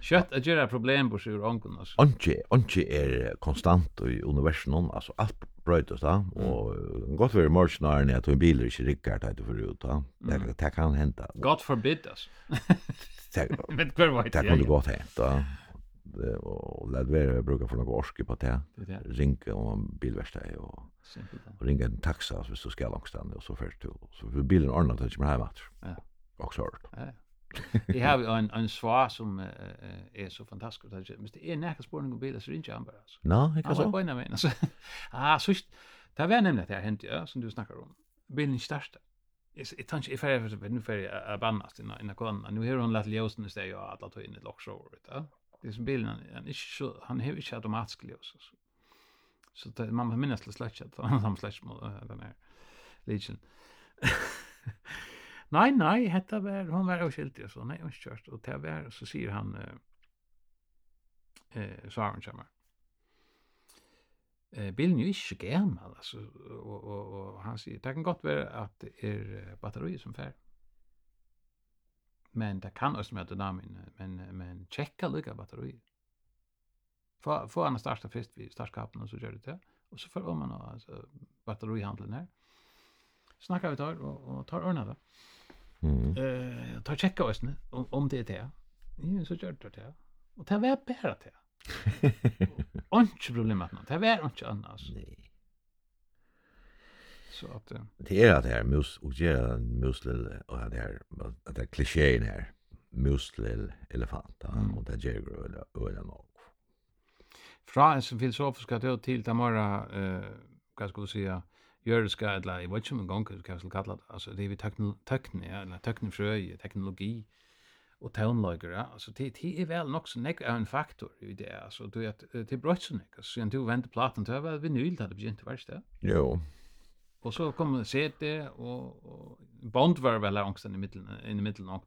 Kött att göra problem på sjur onken alltså. Onke, onke är konstant i universum alltså allt brötas där och gott för marsnaren att en bil är riktigt att för ut va. Det det kan hända. God forbid us. Men kvar vad det. Det kan gå hända. Och lad vara brukar för några orske på det. Ringa om en bilverkstad och och ringa en taxa så så ska långstande och så först så för bilen ordnat att komma hem efter. Ja. Och så. Ja. Jeg har en, en svar som uh, er så fantastisk. Men det er nærkast spørning om biler, så ringer han bare. Altså. Nå, ikke så? Han var av altså. ah, så Det var nemlig at det har hendt, ja, som du snakker om. Bilen starta. Jeg tar ikke, jeg ferdig, for nu ferdig er bannast innan, innan kona. Nu har hun lagt ljósen i steg og alla tog inn i loksår, vet du. Det som bilen, han, han, han har ikke automatisk ljós. Så, Så det, man minnes til slettet, han har slettet mot den her legion. nej, nej, hetta var, hon var oskyldig, og så, nei, hon kjørst, og det var, så sier han, eh, eh, sa han sammen, eh, bilen jo ikke gammel, altså, og, og, og han sier, det kan godt være at det er batteriet som fer. men det kan også med dynamin, men, men tjekka lykka batteriet. Få, få han starta først vid startskapen, og så gjør det det, og så får man altså, batterihandlen her, snackar vi tar och, och tar ordna det. Mm. Eh, ta checka oss nu om, om det är det. Ja, så gör det det. Och det var bara det. Onch problem att något. Det var inte annars. Nej. Så att det är det här mus och ge muslel och det här att det klichén här. Muslel elefant och det ger eller eller något. Fra en filosofisk det till tamara eh vad ska du säga? jøriska, eller jeg vet ikke om en gång kan jag skal kalla det, alltså det är vi tekne, ja, eller teknefrøy, teknologi, och tøvnløyger, ja, alltså det, det är väl nog så nek en faktor i det, alltså du att det er brøtt så nek, altså du venter platen til, vel vinyl, hade begynte värst det? Jo. och så kom det CD, og, och Bond var väl angsten i mitten i middelen,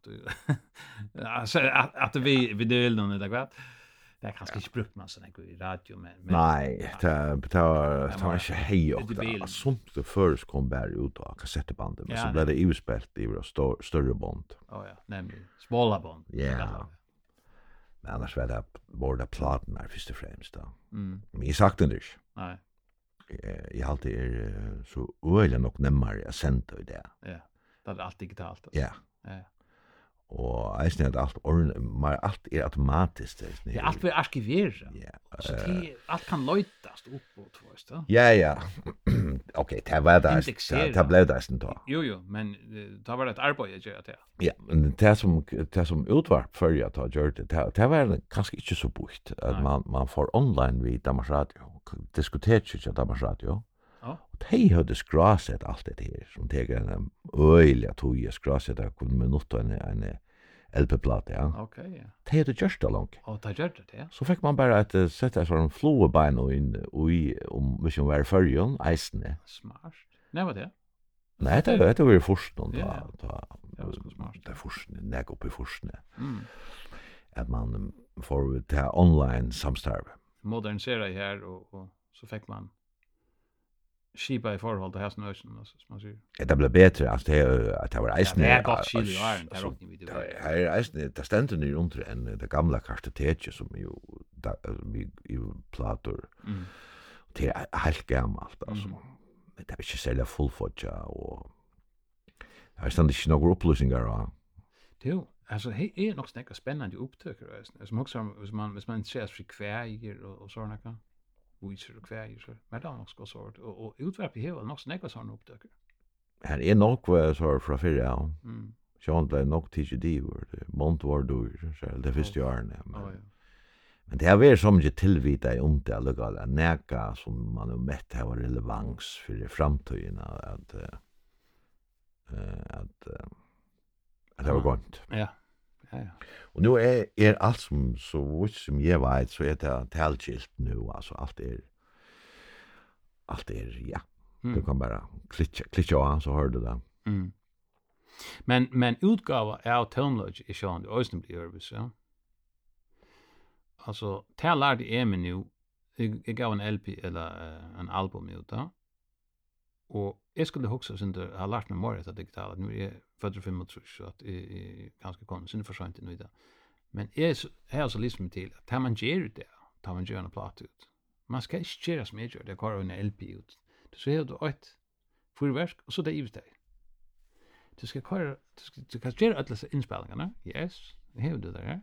altså at, att vi, vi dølene, det er kvart, var kanskje ikke brukt man sånn i radio, men... men Nei, det var, det var ikke hei og det. Sånt det først kom bare ut av kassettebandet, men ja, så ble det utspilt i større bond. Ja, oh, ja, nemlig. Småla bond. Ja. Men annars var det vårda platen her først og fremst da. Mm. Men jeg sagt det ikke. Nei. Jeg alltid er så øyelig nok nemmere jeg sendte i det. Ja, det er alt digitalt. Ja. Ja og eisne at alt orn mar alt er automatiskt det er alt ver arkivera. Ja. Så det alt kan løytast upp og tvoist Ja, ja. Okej, det var det. Det blev det sen då. Jo, jo, men det var ett arbete jag gjorde det. Ja, men det som det som utvarp för jag tar gjort det. Det var kanske inte så bukt att man man får online vid Danmarks Radio. diskutert ju inte Danmarks Radio de hadde skrasett alt det her, som teker en øyelig at hun skrasett av kun minutt og en, en LP-plate, ja. Ok, ja. De hadde gjørst det langt. Og de gjørst det, ja. Så fikk man bare et sett et sånn floebein og inn i, om vi hun var i førjen, eisene. Smart. Nei, var det? Nei, det var det var då Ja. da. Det var smart. Det først, nek upp i først. Mm. At man får det online samstarve. Modernisera her, og, og så fikk man skipa i forhold til hesten østen, som man sier. Det ble bedre, altså, det, at det var eisne... Ja, det er godt skil i åren, det er råkning vi det. Det er eisne, det stender nye under enn det gamle kartoteket, som jo, da, vi, i plator, mm. det er helt gammalt, altså. Men det er ikke særlig fullfotja, og det er stendig ikke noen opplysninger, og... Jo, alltså det är nog snäcka spännande upptäcker alltså man också hvis man hvis man ser sig kvar och och såna kan viser og så. men det er nok så hård, og, og utverpig hever nok så nekva sånne oppdøkker. Her er nok hva så fra fyrre, ja. Mm. Sjån ble nok tidsi divur, mont var dur, det første årene, men... Oh, ja. Men det har vært som ikke tilvita i ondt jeg lukkall, at neka som man har mett her relevans för framtiden, at, eh at, at, at det var gott. Ja, ja, ja. Og nu er, er alt som, så vitt som jeg vet, så er det talkilt nu, altså alt er, alt er, ja, mm. du kan bare klicka klicka av, så hører du det. Mm. Men, men utgava av tonelodge i sjåan, det er blir ørbis, ja. Altså, talar det er nu, jeg gav en LP eller uh, en album ut da, Og jeg skulle huske sin det, jeg har lært meg mer etter digitalt, Nu nå er jeg født og fem og trus, og at jeg er ganske kommet sin sent i nøyda. Men jeg har så lyst meg til at tar man gjør det, tar man gjør en plate ut. Man skal ikke gjøre som jeg gjør, det er kvar en LP ut. Så har du et fyrverk, og så det er givet deg. Du skal kvar, du skal, du kan gjøre alle disse innspillingene, yes, det har du där. her.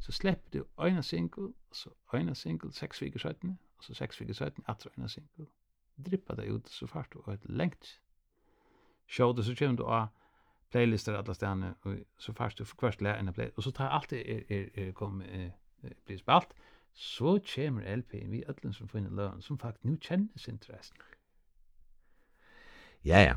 Så slepp du en single, og så en single, seks viker 17, og så seks viker 17, atra en single, drippa det ut så fart og et lengt. Sjå det så kommer du av playlister alla stjärnor och så fast du förkvart lär en play och så tar allt är är är kom blir spalt så kommer LP vi allen som finner lön som faktiskt nu känner sin intresse. Ja ja.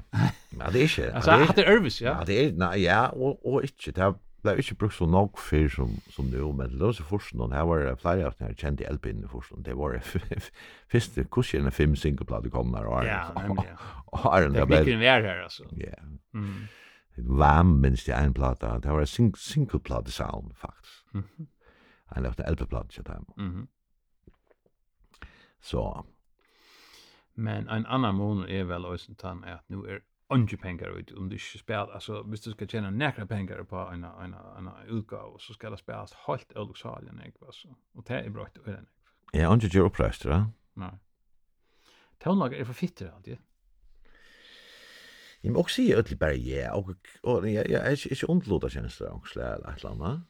Men det är ju. Alltså det Elvis ja. Ja det är ja och och inte det blev ikke brukt så nok før som, som nu, men det løse forsen, her var det flere av denne kjente LP-ene forsen, det var første kursen av fem singleplater kom der, og Ja, nemlig, ja. Det er ikke en vær her, altså. Ja. Mm. Vam, minst jeg en plate, det var en singleplate sound, faktisk. Mm -hmm. Han lagt en LP-plate til dem. Så. Men en annan mån er vel også tann at nu er onge pengar ut om du ikke spela, altså hvis du skal tjene nekra pengar på en, en, en utgave, så skal det spelas helt øluksalian, ikke, altså. Og det er bra til øyne. Ja, onge gjør oppreist, ja Nei. Tånlager er for fitter alltid. Jeg må også si ødelig bare ja, og, og jeg, jeg er ikke ondlåta kjennes og slag eller et eller annet.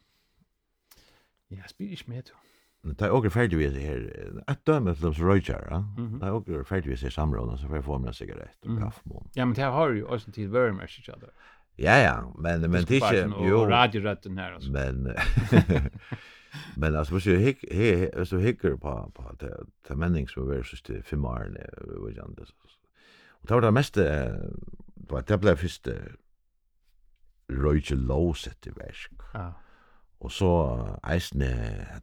Ja, jeg spyr ikke med, jo. Det er også ferdig vi her, et døme til dem som røyker, ja. Det er også ferdig vi her samrådene, så får jeg få med en sigarett og kaffemål. Ja, men det har jo også tid vært med seg selv. Ja, ja, men, men det er ikke, jo. Og radiorøtten her, altså. Men, men altså, hvis du hick he så hicker på på det det menning som var så till fem årene, og vi gjorde det så. Och det var det mest det var det ble første røyke Lowe i versk. Ja. Og så eisne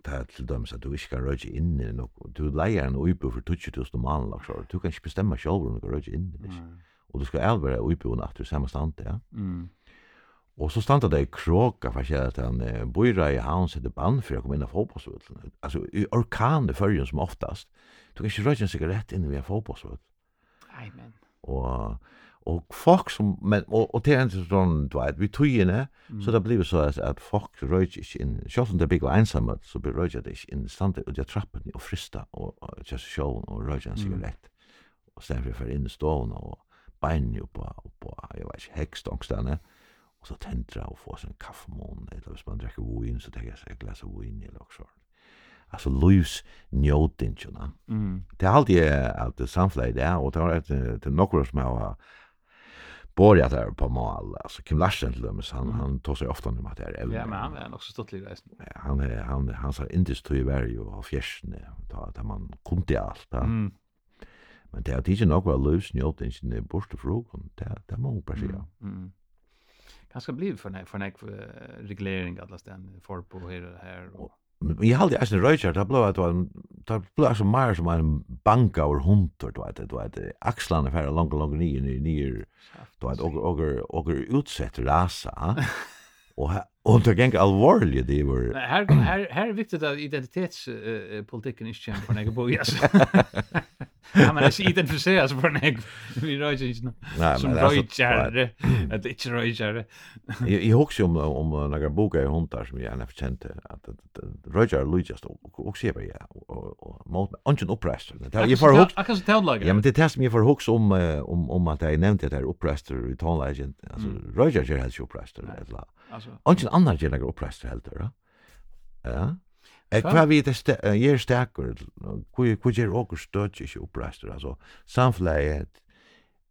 ta til dømes at du ikke kan rødje inn i noe. Du leier en uipo for 20.000 mann, så du kan ikke bestemme selv om du kan rødje inn i det. Og du skal elvere uipo natt til samme stand, ja. Mm. Og så standa det i kråka for å at han bøyra i hans etter band for å komme inn av fotbollsvøtlen. Altså, i orkan i fyrjen som oftast. Du kan ikke rødje en sigarett inn i en fotbollsvøtlen. Nei, men. Og Og folk som, men, og, og til er en sånn, du vet, vi togene, mm. så det blir så at at folk røyker ikke inn, selv om det blir ensamme, så blir røyker det ikke inn stand ut av trappen og frista, og, og just showen, og røyker en sigarett. Mm. Og sen for inn i stående, og beinene oppå, oppå, jeg vet ikke, hekstångstene, og så tendra og få sånn kaffemån, eller hvis man drekker vin, så tenker jeg seg glas av vin, eller også sånn. Alltså Louis Newton, va. Mm. Det har alltid alltid samflöjt där och det har ett till några som har borgar där på mål alltså Kim Larsen till dem han han tar sig ofta om att det är. Ja men han är också stått lite Ja, han är han han sa inte stå i varje och av fjärsne ta att man kunde allt. Mm. Men det är inte nog väl lös njöt inte den borste frågan. Det det må bara säga. Mm. Kanske bliv för när för när reglering alla ställen för på här här och Men jag hade alltså Roger där blå att var där blå alltså mer som en banka eller hunter då att det var det axlarna för långa långa ni ni ni då att och och och utsätt rasa. Och och det gäng allvarligt det var. Här här här är viktigt att identitetspolitiken inte känns för några bojas. Ja, men jag identifierar sig för mig. Vi röjer inte. Som röjer. Att det inte röjer. Jag husar om om några bokar i hundar som jag har känt att röjer Lucas och också jag ja och mot ungen upprester. Det jag får hooks. Jag kan så tala. Ja, men det testar mig för hooks om om om att jag nämnde det här upprester i Tall Legend. Alltså Roger ger hade ju upprester eller. Alltså ungen annan några upprester helt då. Ja. Eh kvar vi det gjør stekker, hva gjør åker och ikke oppreister, altså samfleie,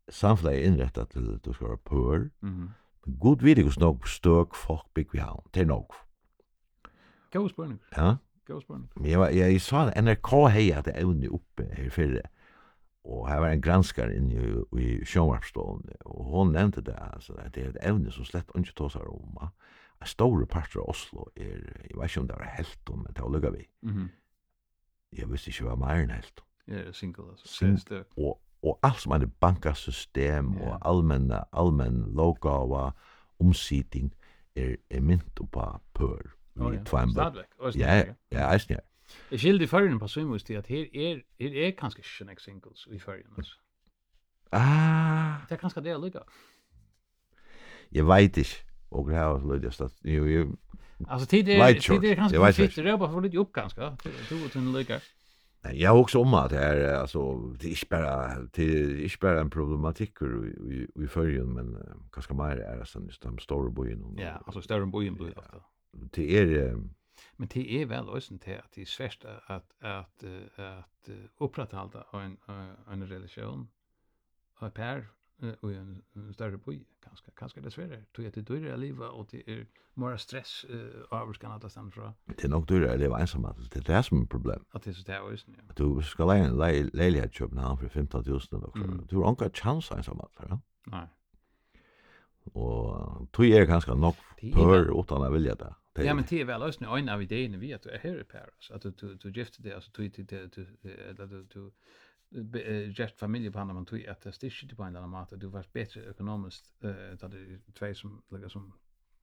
samfleie innrettet til at du pur. Mhm. pør, god vidig hos nok stök folk big vi har. det är nog. Gå spørning. Ja? Gå spørning. Jeg, jeg, jag sa NRK hei at jeg evne oppe her fyrre, og här var en granskar inne i, i sjåvarpstående, og hon nämnde det, altså, det är ett evne som slett inte tåsar om, ja en stor part av Oslo er, jeg vet ikke om det var helt om, men det var lukka vi. Mm -hmm. Jeg visste ikke hva mer enn helt om. Ja, det er single, altså. Single, og, og alt som er bankasystem, yeah. og allmenna, allmenn lovgava, omsiding, er, er mynt og på pør. Oh, ja, stadigvæk. Ja, ja, eisen, ja. Jeg skilde i førgen på Svimmus til at her er, her er kanskje ikke nek singles i førgen, altså. Ah. Det er kanskje det jeg lykker. Jeg vet ikke och det här var lite att ju ju Alltså tid är tid är kanske lite shit det bara för lite upp ganska du och den lika. Nej, jag också om att det är alltså det är bara det är bara en problematik i i i förgen men uh, kanske mer är det sen de stora bojen. Ja, alltså stora bojen blir ofta. Det är Men det är väl också inte att det är svårt att att att upprätthålla en en religion och per och en större by kanske kanske det svär tror jag det är att och det är mer stress eh ska alla stanna från det är nog dyrare att leva ensam alltså det är som problem. Att det är så där är ja. du ska lägga lägga ett jobb när för 000, och du har inga chans ensam alltså ja nej och tror är ganska nog för utan att vilja det Ja men det är väl lösning en av idéerna vi att du är här i Paris. Att du du gifter dig alltså du du du du gert familje på man tog att det styrkte på en annan mat du var bättre ekonomiskt eh att det två som lägger som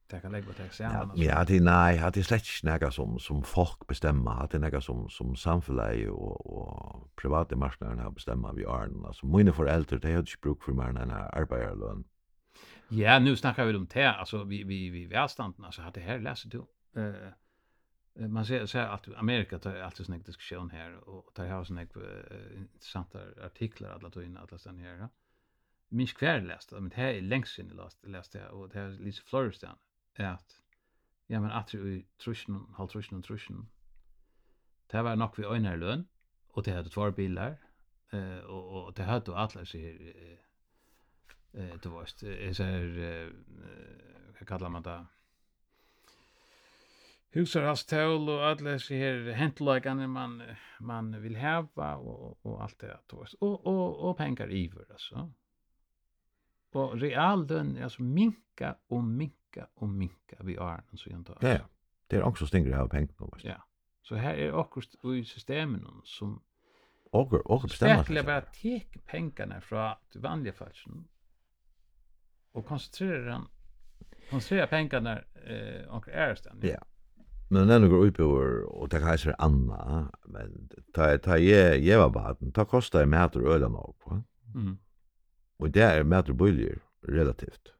tar lägga på examen ja det nej har det släckt näga som som folk bestämmer det det näga som som samhälle och och privata marknaden har bestämmer vi är alltså mina föräldrar de har ju bruk för mer än arbetarlön ja nu snackar vi om det. Alltså vi vi vi välstanden alltså hade här läser du eh man ser så att Amerika tar alltid sån diskussion här och tar här uh, intressanta artiklar alla tog in alla sen här. Minns kvar läst, men det här är längst sen läst läst jag och det här Lisa Florestan är att ja men att vi truschen halt truschen och truschen. Det var nog vi önar lön och det hade två bilar eh och och det hade alla sig eh det var så här vad kallar man det? husarhallstål och alla så här häntlagarna man man vill häva och och allt det där och och och pengar iver alltså. Och reallön alltså minka och minka och minka vi är den så inte. Ja. Det är också stänger av pengar på. Ja. Så här är också i systemen som Ogur, ogur bestämmer. Spekla bara tek pengarna från det vanliga fallet och koncentrera den koncentrera pengarna eh och ärsten. Ja. Men den går upp och det kajser Anna, men ta ta ge ge var baden. Ta kostar det mer ölen av va Mm. Och det är mer billigare relativt.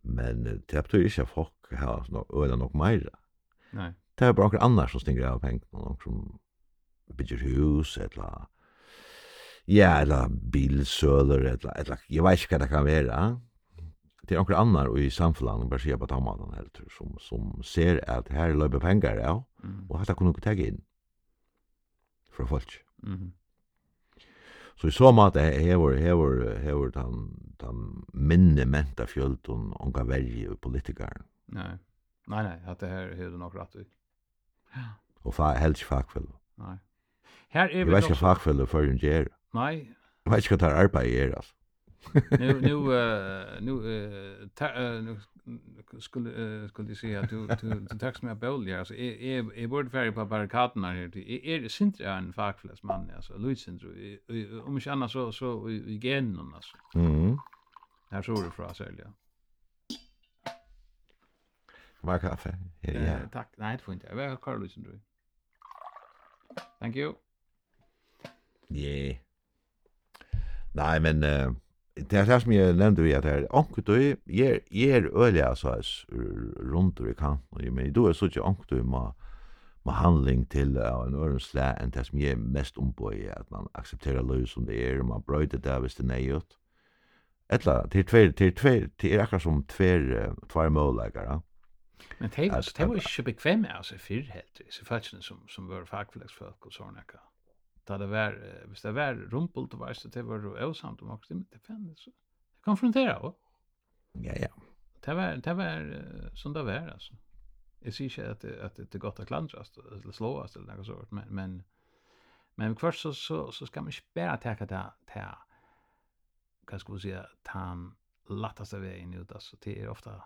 Men det är ju att folk här nå ölen och mer. Nej. Det är bara några andra som stinger av pengar någon som bygger hus eller ja, eller bilsöler eller eller jag vet inte vad det kan vara det är onkel annar i samfunnet, bara se på tamman helt som som ser att här löper pengar ja och kunne ikke ta inn fra folk. Mhm. Så i så måte hever, hevor hevor hevor han minne menta fjöld och onka og politikaren. Nej. Nej nej, att det här hur det nog rätt ut. Ja. Fa helst fackfäll. Nej. Här är vi Jag vet inte fackfäll för en ger. Nej. Jeg vet ikke hva det är er altså nu nu uh, nu uh, ta, uh, nu skulle uh, skulle säga att du du du tack med ja alltså är är är borde färg på barrikaderna här är är en fackfläs man alltså Luisen tror om inte annars så så i genen alltså. mhm Här såg du från sälja. Var kaffe. Ja. Tack. Nej, det får inte. Jag har Carl Luisen tror. Thank you. Yeah. Nej, men uh, det er det som jeg nevnte vi at her, onker du, jeg er øyelig altså rundt i kanten, men du er så ikke onker du må, må handling til av en ørensle enn det som jeg er mest ombøy, at man aksepterer løy som det er, og man brøyder det hvis det er nøyot. Etla, til tver, til tver, til er akkurat som tver, uh, tver måleggere. Men det var ikke bekvemme altså fyrr helt, disse fattene som, som var fagfelagsfolk og sånne akkurat da det var, hvis det var rumpelt og veist, det var jo avsamt om akkurat, det fann så. Konfrontera også. Ja, ja. Det var, det var som det var, altså. Jeg sier ikke at, at det er godt å klandrast, eller slåast, eller noe sånt, men, men, men kvart så, så, så skal man ikke bare teka det, til hva skal vi si, ta den lattaste veien ut, altså, det er ofta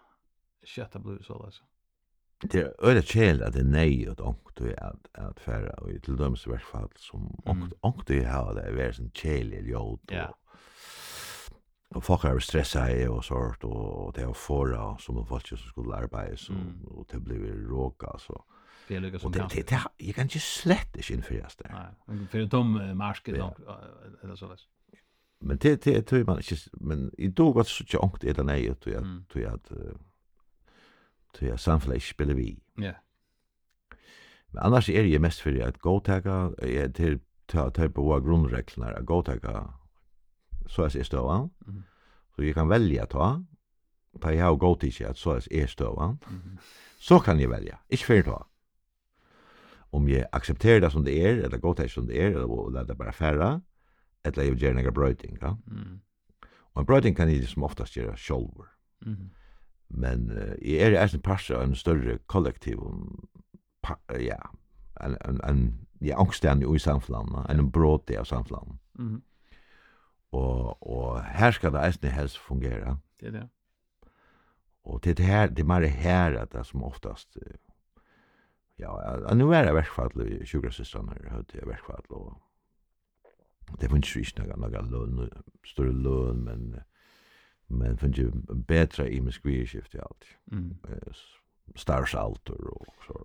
kjøtta blod, så, altså det är øyla kjel at det nej och onkt du att att färra och till döms verkfall som onkt onkt du har det är sen kjel i jord. Ja. og folk är i och sort och det er fåra som de folk som skulle arbeta så och det blir råka så. Det lukar som kan. Det jag kan ju slett inte just det. Nej, för de marsket eller så där men det det tror man inte men i dag att så tjockt är det nej att att til at samfunnet ikke spiller vi. Ja. Men annars er jeg mest for at godtaka, er til ta ta på grundreglene at godtaka så er det støvan. Mm. Så jeg kan velja ta, ta jeg har gått ikke at så er det støvan. Mm. Så kan jeg velja, ikke for ta. Om jeg aksepterer det som det er, eller godtaka som det er, eller lær det bare færre, eller jeg vil gjøre noen brøyting. Ja? Mm. Og en brøyting kan jeg som oftast gjøre sjolver. Mm. Men uh, jeg er eisen parser av en større kollektiv, pa, ja, en, en, en ja, angstene i samfunnet, en bråd av samfunnet. Mm. Og, og her skal det eisen helst fungere. Det er det. Og til det her, det er mer her at det som oftast, ja, nu er det verkfall, sjukrasistene har hørt det verkfall, og det finnes jo ikke noe, noe løn, større løn, men men fanns ju bedre i med skivskift i alt. Mm. Stars alter og så.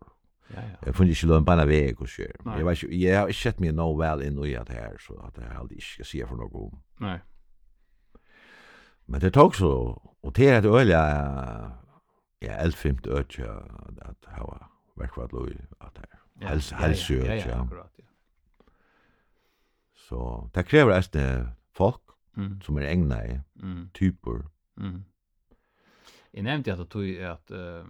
Ja ja. Jeg fanns ikke lön på en väg och så. Jag vet ju jag har sett meg nog vel inn i at her, så at jeg aldri ikke skal si for noe om. Nei. Men det tok så och det er det öliga ja allt fint öch att ha verkvat loj att här. Hälsa ja, öch. Ja, akkurat. Så det kräver att folk mm. som är egna i mm. typer. Mm. Jag nämnde att at uh,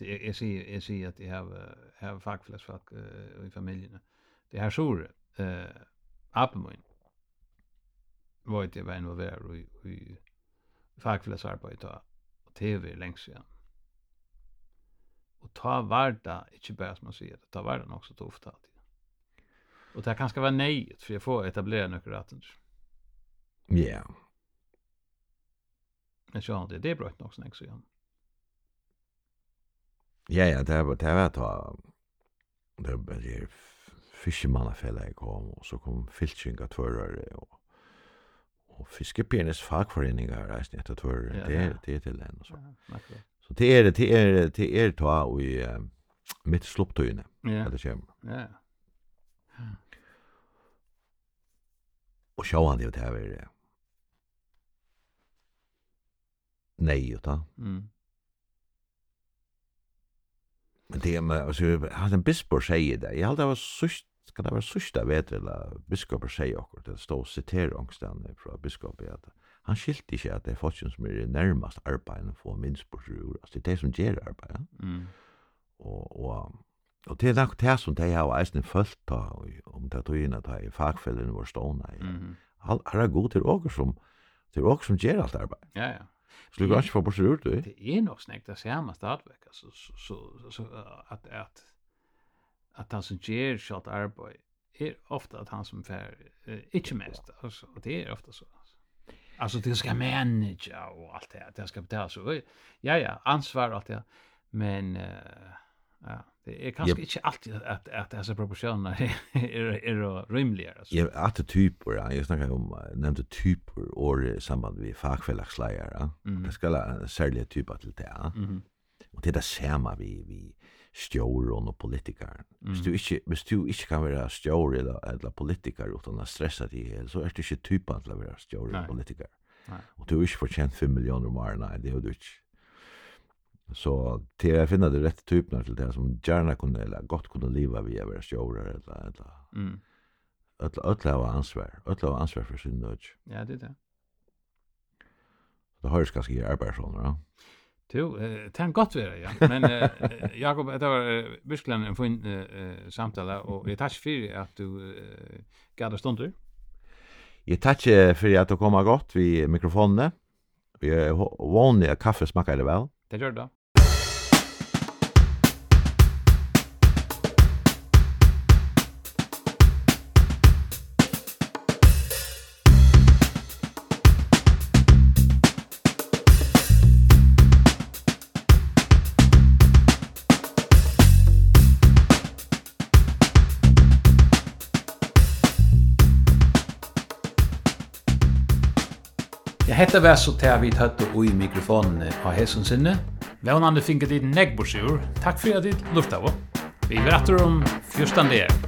jeg, jeg, ser jeg ser att jeg har har fackfläsk uh, i familiene. Det her sår eh Appelmoin var det var involveret i, i fackfläskarbete och TV lengst sedan. Och ta varda, inte bare som man det, ta varda också tufft alltid. Och det här kanske var nej, för jag får etablera några rättelser. Ja. Men så det det är bra nog snack så igen. Ja ja, det var det var ta. Det var det fiskemannafälla jag kom och så kom filchinga tvörare och och fiskepenis fackföreningar där snett att tvör det det till den och så. Så det är det det är det är ta och i mitt slopptöjne. Ja. Det kommer. Ja. Och sjå han det där. nej utan. Mm. Men det med alltså har en biskop säger det. Jag hade var sust ska det vara sista vet eller biskopen säger också det står citerar ångstan från biskopen att han skilt inte att det är som är närmast arbeten på minspårsrur. Alltså det är det som ger arbeten. Mm. Och, och, och det er nok det som de har eisen följt då, om det tog inn at ha i var stående. Ja. Mm. All, er god till åker som, till åker som ger allt arbeid. Ja, ja. Så du inte få bort ur det? Det är nog snägt det samma stadväck. Alltså, så, så, så, att, att, att han som ger shot arbete är ofta att han som fär, uh, inte mest. Alltså, och det är ofta så. Alltså det ska manage och allt det. Det ska betala så. Ja, ja, ansvar och allt det. Men, uh, ja. Det är kanske inte alltid att att dessa proportioner är är rimliga alltså. Ja, att typer, ja, jag snackar om nämnde typer år i samband med fackfällagslägare. Mm. Det ska særlige typer till det. Mm. Och det er det samme vi vi stjor och politikere. Mm. Du inte, hvis du inte kan vara stjor eller, eller politiker utan att stressa dig helt så är du inte typen till att vara stjor eller politiker. Nej. Och du är inte förtjänt 5 miljoner om åren, nej, det har du ikke. Så till jag finner det rätt typen till det som gjerne kunne, eller gott kunde leva å være sjöar eller eller. Mm. Öll öll har ansvar. Öll har ansvar för sin död. Ja, det är det. Det hörs ganska i arbetsroller, ja. Jo, det kan godt være, ja. Men uh, Jakob, det var uh, virkelig en fin uh, samtale, og jeg takk for at du uh, gav deg stunder. Jeg takk for at du kom godt ved mikrofonene. Jeg at kaffe smakker det vel. Det gjør det. Hetta var så til vi tatt og i mikrofonen av hesson sinne. Vånande finket i negbosjur. Takk for at du lufta av. Vi er etter om 14.